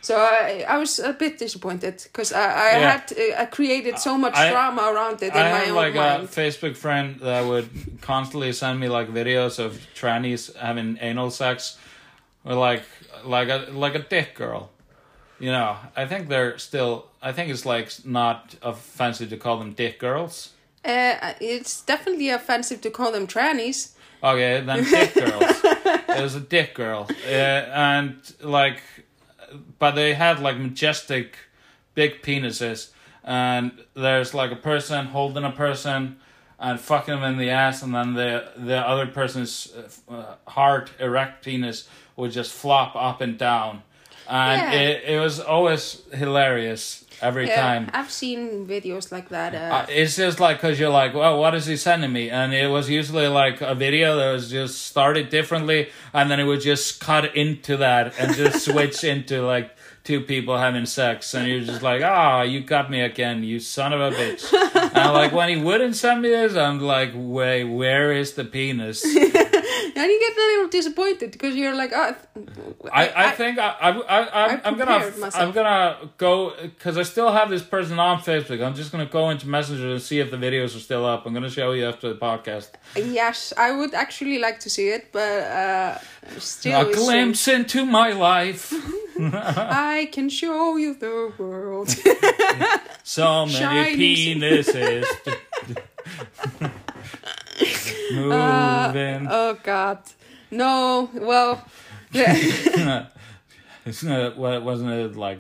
Speaker 1: so I I was a bit disappointed because I I
Speaker 2: Yeah.
Speaker 1: had I created so much
Speaker 2: I-
Speaker 1: drama around it in
Speaker 2: I
Speaker 1: my
Speaker 2: have
Speaker 1: own
Speaker 2: like a. Facebook friend that would constantly send me like videos of trannies having anal sex, or like like a like a dick girl. You know, I think they're still. I think it's like not offensive to call them dick girls.
Speaker 1: Uh, it's definitely offensive to call them trannies.
Speaker 2: Okay, then dick girls. it was a dick girl, uh, and like, but they had like majestic, big penises, and there's like a person holding a person and fucking them in the ass, and then the the other person's uh, hard erect penis would just flop up and down, and
Speaker 1: Yeah.
Speaker 2: it it was always hilarious every
Speaker 1: Yeah,
Speaker 2: time.
Speaker 1: I've seen videos like that. Uh,
Speaker 2: Uh, it's just like because you're like, well, what is he sending me? And it was usually like a video that was just started differently, and then it would just cut into that and just switch into like two people having sex, and you're just like, ah, you got me again, you son of a bitch. and like when he wouldn't send me this, I'm like, wait, where is the penis?
Speaker 1: then you get a little disappointed because you're like, oh,
Speaker 2: I, I, think I, I, I, I'm,
Speaker 1: I
Speaker 2: I'm gonna. I'm gonna go because I still have this person on Facebook. I'm just gonna go into Messenger and see if the videos are still up. I'm gonna show you after the podcast.
Speaker 1: yes, I would actually like to see it, but uh, still,
Speaker 2: A glimpse into my life.
Speaker 1: I can show you the world.
Speaker 2: So many
Speaker 1: Shining
Speaker 2: penises. Moving.
Speaker 1: oh God, no. Well, yeah.
Speaker 2: Isn't it, wasn't it like,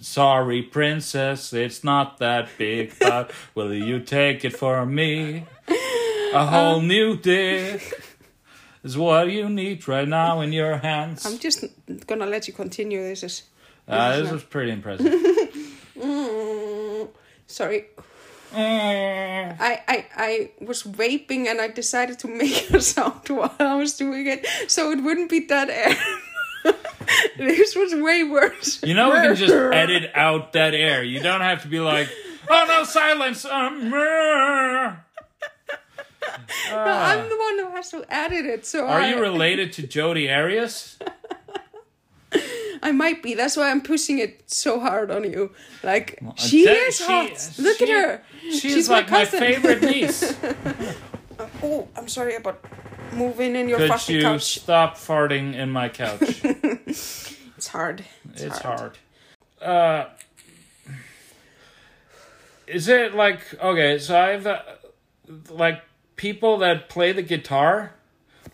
Speaker 2: sorry, princess, it's not that big, but will you take it for me? A whole
Speaker 1: Um,
Speaker 2: new dick is what you need right now in your hands.
Speaker 1: I'm just gonna let you continue. This is.
Speaker 2: Uh, this was pretty impressive.
Speaker 1: Mm, sorry.
Speaker 2: Mm.
Speaker 1: I, I, I was vaping and I decided to make a sound while I was doing it so it wouldn't be dead air. this was way worse.
Speaker 2: You know, we can just edit out that air. You don't have to be like, oh no, silence. Um, uh."
Speaker 1: I'm the one who has to edit it, so
Speaker 2: Are
Speaker 1: I,
Speaker 2: you related to Jodi Arias?
Speaker 1: I might be. That's why I'm pushing it so hard on you. Like she
Speaker 2: that-
Speaker 1: is
Speaker 2: she-
Speaker 1: hot. Look
Speaker 2: she-
Speaker 1: at her.
Speaker 2: She's,
Speaker 1: She's
Speaker 2: like my,
Speaker 1: cousin.
Speaker 2: favorite niece.
Speaker 1: Oh, I'm sorry about moving in your
Speaker 2: Could
Speaker 1: fucking
Speaker 2: you
Speaker 1: couch.
Speaker 2: stop farting in my couch?
Speaker 1: It's hard. It's,
Speaker 2: it's hard. Uh, is it like okay? So I've uh, like people that play the guitar,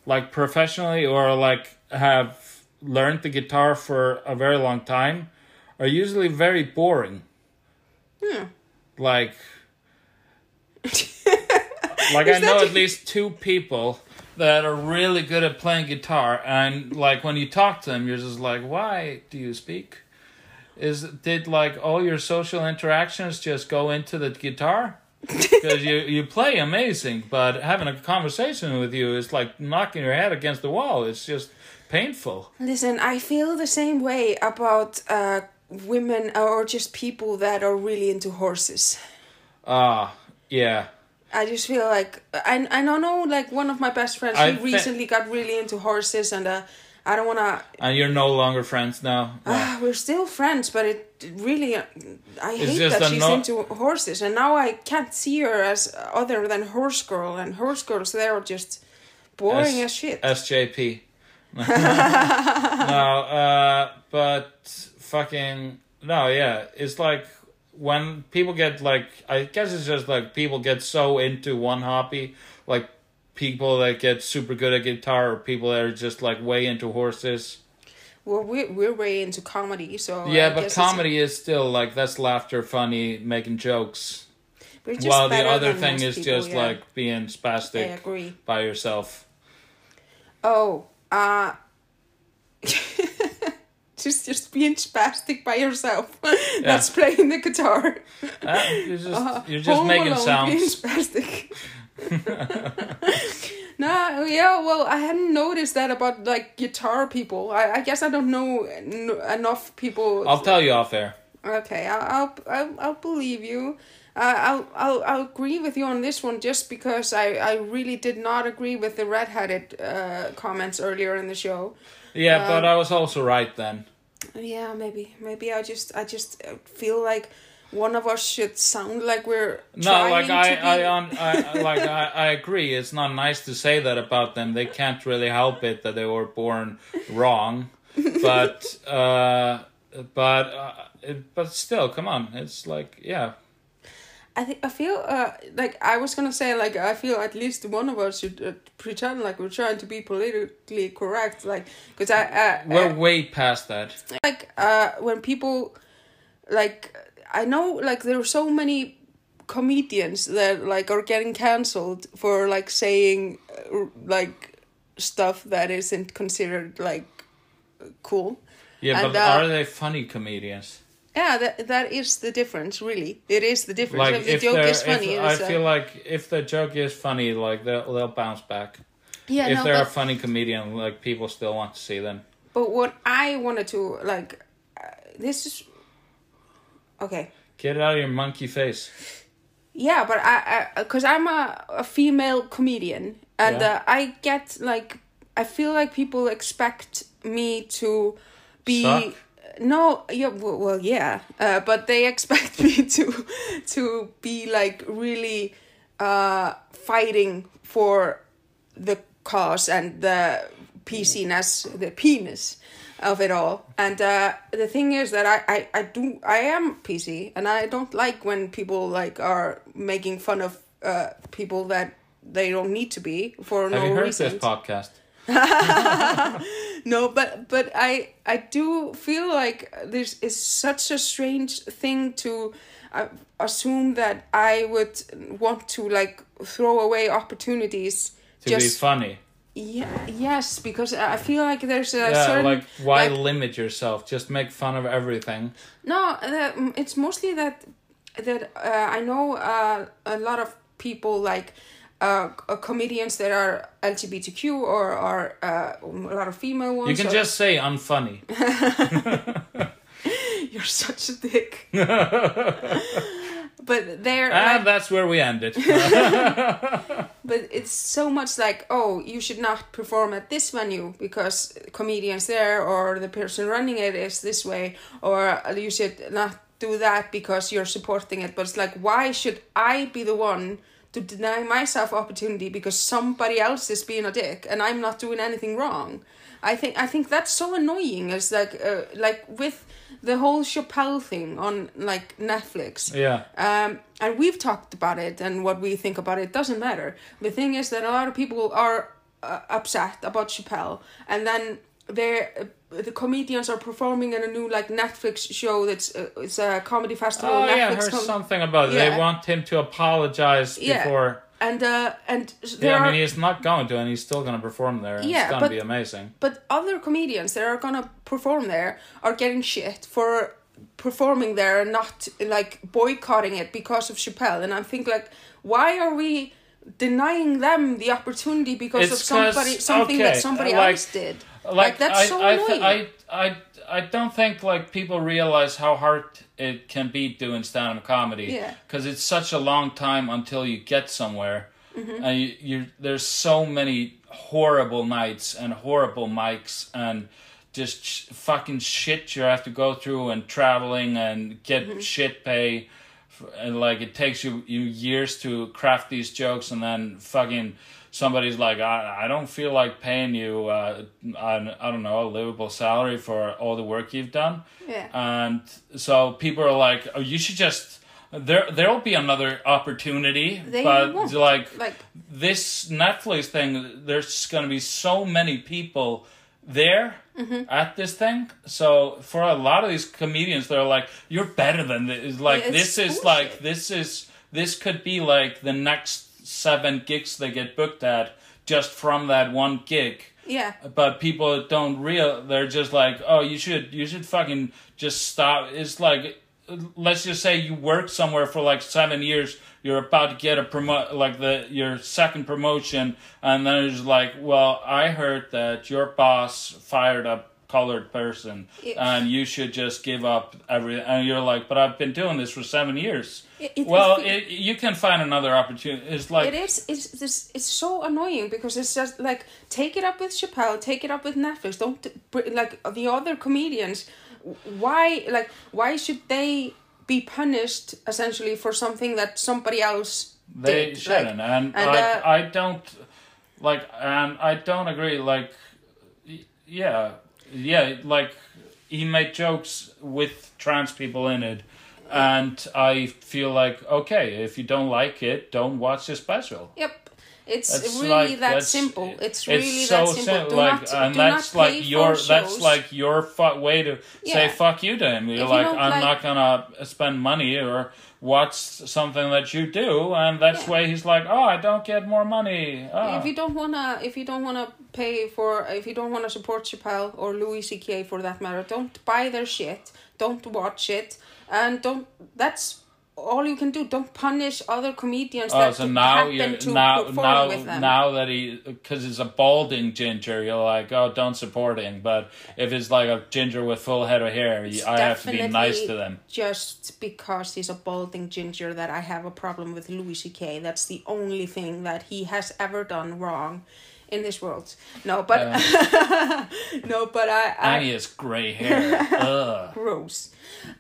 Speaker 2: like professionally or like have learned the guitar for a very long time, are usually very boring.
Speaker 1: Yeah.
Speaker 2: Like, like I know at least two people that are really good at playing guitar, and like when you talk to them, you're just like, "Why do you speak?" Is did like all your social interactions just go into the guitar? Because you you play amazing, but having a conversation with you is like knocking your head against the wall. It's just painful.
Speaker 1: Listen, I feel the same way about uh, women or just people that are really into horses.
Speaker 2: Ah, yeah.
Speaker 1: I just feel like I I don't know like one of my best friends.
Speaker 2: I
Speaker 1: He recently got really into horses, and uh, I don't wanna.
Speaker 2: And you're no longer friends now. No.
Speaker 1: Uh, we're still friends, but it really I
Speaker 2: It's
Speaker 1: hate that she's
Speaker 2: no-
Speaker 1: into horses, and now I can't see her as other than horse girl, and horse girls they are just boring
Speaker 2: S-
Speaker 1: as shit.
Speaker 2: SJP. no, uh, but fucking no, yeah. It's like when people get like, I guess it's just like people get so into one hobby, like people that get super good at guitar, or people that are just like way into horses.
Speaker 1: well, we're we're way into comedy, so
Speaker 2: yeah,
Speaker 1: I
Speaker 2: but comedy is still like that's laughter, funny, making jokes.
Speaker 1: just
Speaker 2: While the other thing is
Speaker 1: people,
Speaker 2: just
Speaker 1: yeah.
Speaker 2: like being spastic.
Speaker 1: I agree.
Speaker 2: by yourself.
Speaker 1: Oh, uh just just being spastic by yourself. That's playing the guitar.
Speaker 2: Uh, you're just
Speaker 1: Uh,
Speaker 2: you're just making
Speaker 1: Alone being
Speaker 2: sounds.
Speaker 1: nah, yeah, well, I hadn't noticed that about like guitar people. I, I guess I don't know n- enough people.
Speaker 2: I'll tell you off air.
Speaker 1: Okay, I'll I'll I'll, I'll believe you. Uh, I'll I'll I'll agree with you on this one just because I I really did not agree with the red-headed uh, comments earlier in the show.
Speaker 2: Yeah,
Speaker 1: Um,
Speaker 2: but I was also right then.
Speaker 1: Yeah, maybe maybe I just I just feel like one of us should sound like we're
Speaker 2: No,
Speaker 1: trying
Speaker 2: like
Speaker 1: to
Speaker 2: I,
Speaker 1: be...
Speaker 2: I, on, I, like I, I agree. It's not nice to say that about them. They can't really help it that they were born wrong, but, uh, but, uh, it, but still, come on. It's like, yeah,
Speaker 1: I think I feel uh like I was gonna say like I feel at least one of us should uh, pretend like we're trying to be politically correct like because I uh,
Speaker 2: we're way past that.
Speaker 1: like uh when people like I know like there are so many comedians that like are getting cancelled for like saying uh, like stuff that isn't considered like cool.
Speaker 2: Yeah,
Speaker 1: And,
Speaker 2: but
Speaker 1: uh,
Speaker 2: are they funny comedians?
Speaker 1: Yeah, that that is the difference. Really, it is the difference.
Speaker 2: Like
Speaker 1: if the joke is funny,
Speaker 2: if, I
Speaker 1: uh,
Speaker 2: feel like if the joke is funny, like they'll they'll bounce back.
Speaker 1: yeah,
Speaker 2: if
Speaker 1: no,
Speaker 2: they're
Speaker 1: but,
Speaker 2: a funny comedian, like people still want to see them.
Speaker 1: but what I wanted to like, uh, this is okay.
Speaker 2: Get it out of your monkey face.
Speaker 1: Yeah, but I, I, cause I'm a, a female comedian, and
Speaker 2: Yeah.
Speaker 1: uh, I get like, I feel like people expect me to be
Speaker 2: Suck?
Speaker 1: no yeah well, well yeah uh, but they expect me to to be like really uh fighting for the cause and the PC-ness the penis of it all and uh the thing is that I, I i do i am pc and i don't like when people like are making fun of uh people that they don't need to be for
Speaker 2: Have
Speaker 1: no
Speaker 2: you heard
Speaker 1: reason
Speaker 2: this podcast?
Speaker 1: no but but i i do feel like this is such a strange thing to uh, assume that i would want to like throw away opportunities
Speaker 2: To
Speaker 1: just
Speaker 2: be funny.
Speaker 1: Yeah yes because i feel like there's a
Speaker 2: yeah,
Speaker 1: certain
Speaker 2: like why
Speaker 1: like-
Speaker 2: limit yourself? Just make fun of everything.
Speaker 1: No, the, mm, it's mostly that that uh, I know uh, a lot of people like uh, c- comedians that are LGBTQ or are uh, a lot of female ones.
Speaker 2: You can
Speaker 1: or-
Speaker 2: just say unfunny.
Speaker 1: you're such a dick. but they're
Speaker 2: and ah,
Speaker 1: like,
Speaker 2: that's where we end it.
Speaker 1: but it's so much like oh you should not perform at this venue because comedians there or the person running it is this way or you should not do that because you're supporting it but it's like why should i be the one to deny myself opportunity because somebody else is being a dick and i'm not doing anything wrong i think i think that's so annoying it's like uh, like with the whole chappelle thing on like netflix
Speaker 2: yeah.
Speaker 1: um, and we've talked about it and what we think about it doesn't matter. The thing is that a lot of people are uh, upset about Chappelle, and then they're uh, the comedians are performing in a new like Netflix show that's uh, it's a comedy festival.
Speaker 2: Oh
Speaker 1: Netflix
Speaker 2: yeah, I heard
Speaker 1: com-
Speaker 2: something about it.
Speaker 1: Yeah.
Speaker 2: They want him to apologize
Speaker 1: Yeah.
Speaker 2: before.
Speaker 1: And uh, and there
Speaker 2: Yeah, I
Speaker 1: are
Speaker 2: mean he's not going to, and he's still going to perform there. and
Speaker 1: Yeah,
Speaker 2: it's going
Speaker 1: but-
Speaker 2: to be amazing.
Speaker 1: but other comedians that are gonna perform there are getting shit for performing there and not like boycotting it because of Chappelle. And I think like, why are we denying them the opportunity because
Speaker 2: It's
Speaker 1: of somebody something that somebody
Speaker 2: like-
Speaker 1: else did?
Speaker 2: Like,
Speaker 1: that's
Speaker 2: I,
Speaker 1: so
Speaker 2: I,
Speaker 1: annoying.
Speaker 2: I, I, I don't think like people realize how hard it can be doing stand-up comedy.
Speaker 1: Yeah.
Speaker 2: Because it's such a long time until you get somewhere,
Speaker 1: Mm-hmm.
Speaker 2: and you, you there's so many horrible nights and horrible mics and just sh- fucking shit you have to go through and traveling and get
Speaker 1: Mm-hmm.
Speaker 2: shit pay. And like it takes you, you years to craft these jokes, and then fucking somebody's like, I, I don't feel like paying you, uh, I, I don't know, a livable salary for all the work you've done.
Speaker 1: Yeah.
Speaker 2: And so people are like, oh, you should just. There, there'll be another opportunity,
Speaker 1: They
Speaker 2: but
Speaker 1: won't.
Speaker 2: like
Speaker 1: Like
Speaker 2: this Netflix thing, there's going to be so many people there
Speaker 1: Mm-hmm.
Speaker 2: at this thing. So for a lot of these comedians, they're like, "You're better than this." Like
Speaker 1: It's
Speaker 2: this is
Speaker 1: bullshit.
Speaker 2: like this is this could be like the next seven gigs they get booked at just from that one gig.
Speaker 1: yeah.
Speaker 2: But people don't real. They're just like, "Oh, you should you should fucking just stop." It's like let's just say you work somewhere for like seven years you're about to get a promo like the your second promotion and then it's like well i heard that your boss fired a colored person
Speaker 1: Yeah.
Speaker 2: and you should just give up everything and you're like but i've been doing this for seven years
Speaker 1: It- it-
Speaker 2: well
Speaker 1: it-
Speaker 2: it, you can find another opportunity it's like
Speaker 1: it is it's this it's so annoying because it's just like take it up with Chappelle, take it up with Netflix. Don't like the other comedians. Why like why should they be punished essentially for something that somebody else
Speaker 2: they
Speaker 1: did?
Speaker 2: shouldn't
Speaker 1: Like,
Speaker 2: and,
Speaker 1: and,
Speaker 2: like
Speaker 1: uh,
Speaker 2: i don't like and i don't agree like yeah yeah like he made jokes with trans people in it and i feel like okay if you don't like it don't watch the special
Speaker 1: Yep. It's really
Speaker 2: like-
Speaker 1: that simple. It's really
Speaker 2: so
Speaker 1: that simple.
Speaker 2: sim-
Speaker 1: do
Speaker 2: like,
Speaker 1: not,
Speaker 2: and
Speaker 1: do
Speaker 2: that's
Speaker 1: not
Speaker 2: like your that's like your fu- way to say fuck you to him. You're
Speaker 1: you
Speaker 2: like,
Speaker 1: don't
Speaker 2: I'm
Speaker 1: like-
Speaker 2: not gonna spend money or watch something that you do, and that's
Speaker 1: Yeah.
Speaker 2: why he's like, oh, I don't get more money. Oh.
Speaker 1: If ah. you don't wanna, if you don't wanna pay for, if you don't wanna support Chappelle or Louis C.K. for that matter, don't buy their shit. Don't watch it, and don't. That's all you can do. Don't punish other comedians
Speaker 2: Oh,
Speaker 1: that
Speaker 2: so now you
Speaker 1: to
Speaker 2: now now now that he because he's a balding ginger, you're like, oh, don't support him. But if it's like a ginger with full head of hair, you, I have to be nice to them.
Speaker 1: Just because he's a balding ginger, that I have a problem with Louis C.K. That's the only thing that he has ever done wrong in this world. No, but no, but I, I
Speaker 2: Agnes gray hair. Ugh.
Speaker 1: gross.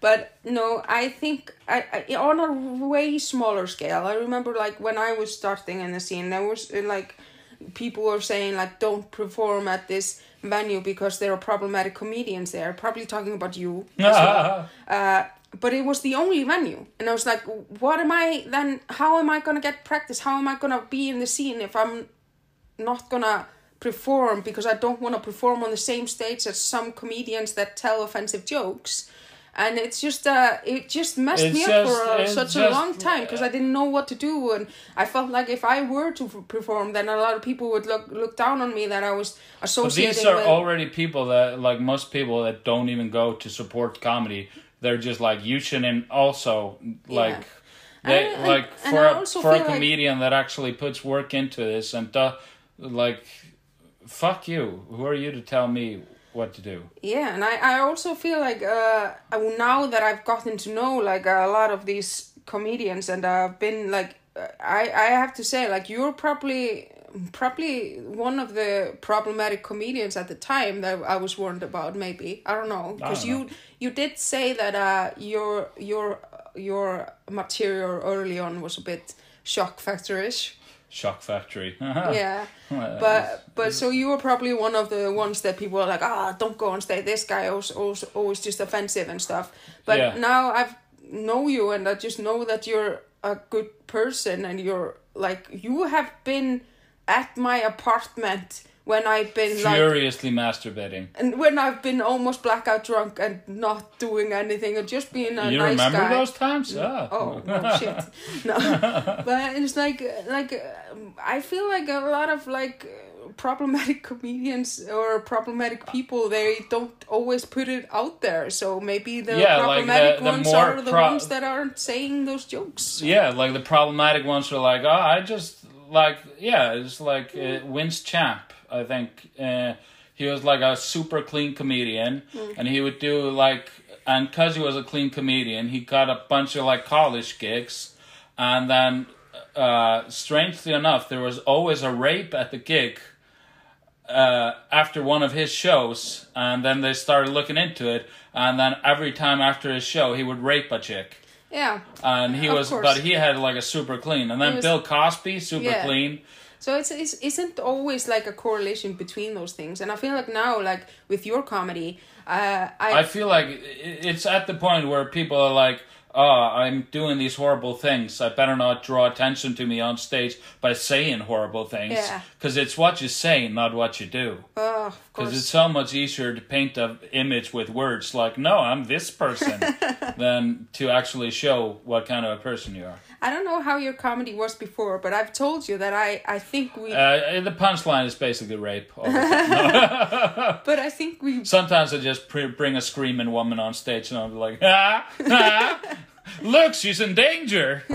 Speaker 1: But no, I think I, I on a way smaller scale. I remember like when I was starting in the scene, there was uh, like people were saying like don't perform at this venue because there are problematic comedians there. Probably talking about you. well. uh, but it was the only venue, and I was like, what am I then? How am I gonna get practice? How am I gonna be in the scene if I'm not gonna perform because I don't want to perform on the same stage as some comedians that tell offensive jokes. And it's just uh, it just messed
Speaker 2: It's
Speaker 1: me up for uh, such a long time because I didn't know what to do, and I felt like if I were to f- perform, then a lot of people would look look down on me that I was
Speaker 2: But these are
Speaker 1: with.
Speaker 2: already people that, like most people that don't even go to support comedy, they're just like, you shouldn't also, like, they,
Speaker 1: And- and-
Speaker 2: like,
Speaker 1: and
Speaker 2: for,
Speaker 1: I
Speaker 2: a, for a
Speaker 1: feel like-
Speaker 2: comedian that actually puts work into this and, like, fuck you. Who are you to tell me what to do?
Speaker 1: Yeah, and I, I also feel like uh, now that I've gotten to know like a lot of these comedians and I've been like uh, I, I have to say like you're probably probably one of the problematic comedians at the time that I was warned about maybe I don't know because you you did say that uh your your your material early on was a bit shock factor-ish
Speaker 2: Shock Factory.
Speaker 1: yeah
Speaker 2: Well,
Speaker 1: but but so you were probably one of the ones that people are like ah don't go on stage this guy always always, always just offensive and stuff but
Speaker 2: Yeah.
Speaker 1: now i've know you and i just know that you're a good person and you're like you have been at my apartment when i've been like
Speaker 2: Furiously masturbating.
Speaker 1: and when i've been almost blackout drunk and not doing anything and just being a
Speaker 2: you
Speaker 1: nice
Speaker 2: remember
Speaker 1: guy
Speaker 2: those times? Ah.
Speaker 1: Oh no shit! No, but it's like like um, I feel like a lot of like problematic comedians or problematic people they don't always put it out there. So maybe the
Speaker 2: Yeah, like
Speaker 1: problematic
Speaker 2: the- the
Speaker 1: ones are the
Speaker 2: pro-
Speaker 1: ones that aren't saying those jokes.
Speaker 2: Yeah, like the problematic ones are like, oh, I just like, yeah, it's like uh, Vince Champ. I think uh, he was like a super clean comedian, and he would do like, and because he was a clean comedian, he got a bunch of like college gigs, and then, uh, strangely enough, there was always a rape at the gig. Uh, after one of his shows, and then they started looking into it, and then every time after his show, he would rape a chick
Speaker 1: Yeah.
Speaker 2: and he was
Speaker 1: course.
Speaker 2: but he had like a super clean and then
Speaker 1: was-
Speaker 2: bill cosby super
Speaker 1: Yeah.
Speaker 2: clean
Speaker 1: So it's, it's isn't always like a correlation between those things, and I feel like now, like with your comedy, uh, I,
Speaker 2: i feel like it's at the point where people are like oh i'm doing these horrible things. I better not draw attention to me on stage by saying horrible things.
Speaker 1: Yeah.
Speaker 2: because it's what you say not what you do.
Speaker 1: Oh, of
Speaker 2: because
Speaker 1: course,
Speaker 2: it's so much easier to paint a image with words like no i'm this person than to actually show what kind of a person you are.
Speaker 1: I don't know how your comedy was before, but I've told you that I I think we,
Speaker 2: uh, the punchline is basically rape. All the time.
Speaker 1: but I think we
Speaker 2: Sometimes I just pr- bring a screaming woman on stage and I'm like, ah, ah, look, she's in danger.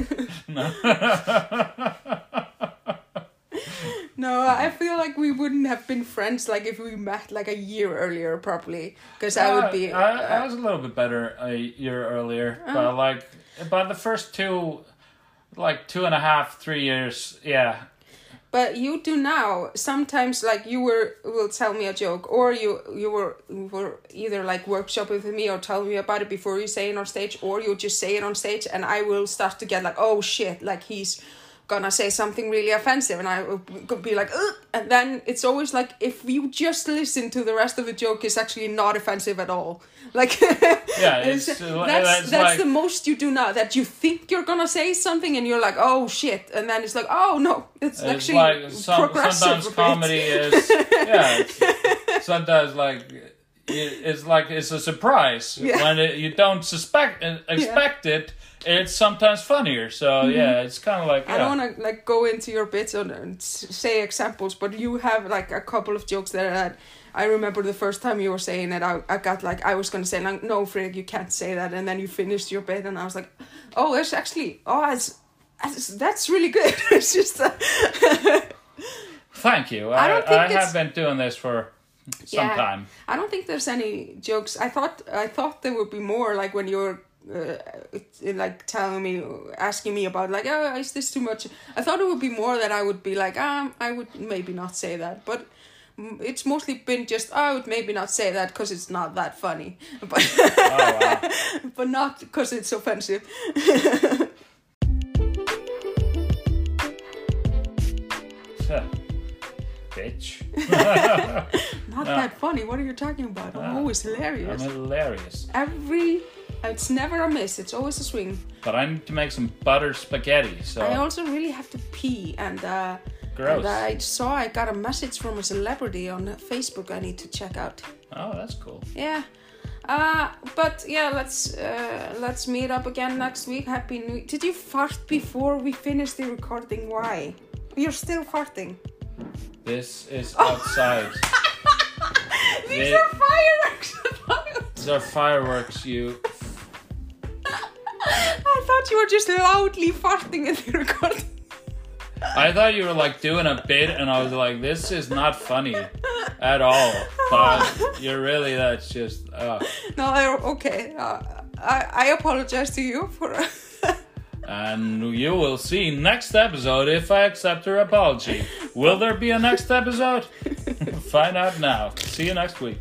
Speaker 1: No, I feel like we wouldn't have been friends like if we met like a year earlier, probably. Because I would be.
Speaker 2: Uh, I, I
Speaker 1: uh,
Speaker 2: was a little bit better a year earlier, but like, about the first two, like two and a half, three years, yeah.
Speaker 1: But you do now. Sometimes, like you were will tell me a joke, or you you were you were either like workshop with me or tell me about it before you say it on stage, or you just say it on stage, and I will start to get like, oh shit, like he's gonna say something really offensive, and I could be like, Ugh! and then it's always like if you just listen to the rest of the joke, it's actually not offensive at all. Like
Speaker 2: Yeah,
Speaker 1: It's-
Speaker 2: it's, uh,
Speaker 1: that's
Speaker 2: that's
Speaker 1: that's
Speaker 2: like-
Speaker 1: the most you do now. That you think you're gonna say something and you're like, oh shit, and then it's like, oh no, it's,
Speaker 2: It's
Speaker 1: actually
Speaker 2: like some,
Speaker 1: progressive.
Speaker 2: sometimes comedy is yeah. Sometimes like it's like it's a surprise
Speaker 1: Yeah.
Speaker 2: when it, you don't suspect uh, expect it. It's sometimes funnier. So yeah, it's kind of like
Speaker 1: Mm-hmm. I don't want to like go into your bits and, and say examples, but you have like a couple of jokes that I, I remember the first time you were saying it. I, I got like I was gonna say like no, Frig, you can't say that, and then you finished your bit, and I was like, oh, it's actually oh, it's, it's that's really good. it's just uh,
Speaker 2: Thank you.
Speaker 1: I
Speaker 2: I,
Speaker 1: don't think
Speaker 2: I, have been doing this for some
Speaker 1: Yeah. I don't think there's any jokes. I thought I thought there would be more like when you're uh, it, like telling me, asking me about like, oh, is this too much? I thought it would be more that I would be like, um, I would maybe not say that, but it's mostly been just oh, I would maybe not say that because it's not that funny, but
Speaker 2: Oh wow.
Speaker 1: but not because it's offensive.
Speaker 2: Bitch.
Speaker 1: Not that funny. What are you talking about? I'm always hilarious.
Speaker 2: I'm
Speaker 1: hilarious.
Speaker 2: hilarious.
Speaker 1: Every, it's never a miss. It's always a swing.
Speaker 2: But I need to make some butter spaghetti, so
Speaker 1: I also really have to pee, and uh,
Speaker 2: Gross.
Speaker 1: and I saw I got a message from a celebrity on Facebook. I need to check out.
Speaker 2: Oh, that's cool.
Speaker 1: Yeah. Uh, but yeah, let's uh, let's meet up again next week. Happy New. Did you fart before we finished the recording? Why? You're still farting.
Speaker 2: This is outside.
Speaker 1: These
Speaker 2: They-
Speaker 1: are fireworks.
Speaker 2: These are fireworks, you.
Speaker 1: I thought you were just loudly farting in the recording.
Speaker 2: I thought you were like doing a bit, and I was like, this is not funny at all. But you're really, that's just. Uh.
Speaker 1: No, okay. Uh, I I apologize to you for.
Speaker 2: And you will see next episode if I accept her apology. Will there be a next episode? Find out now. See you next week.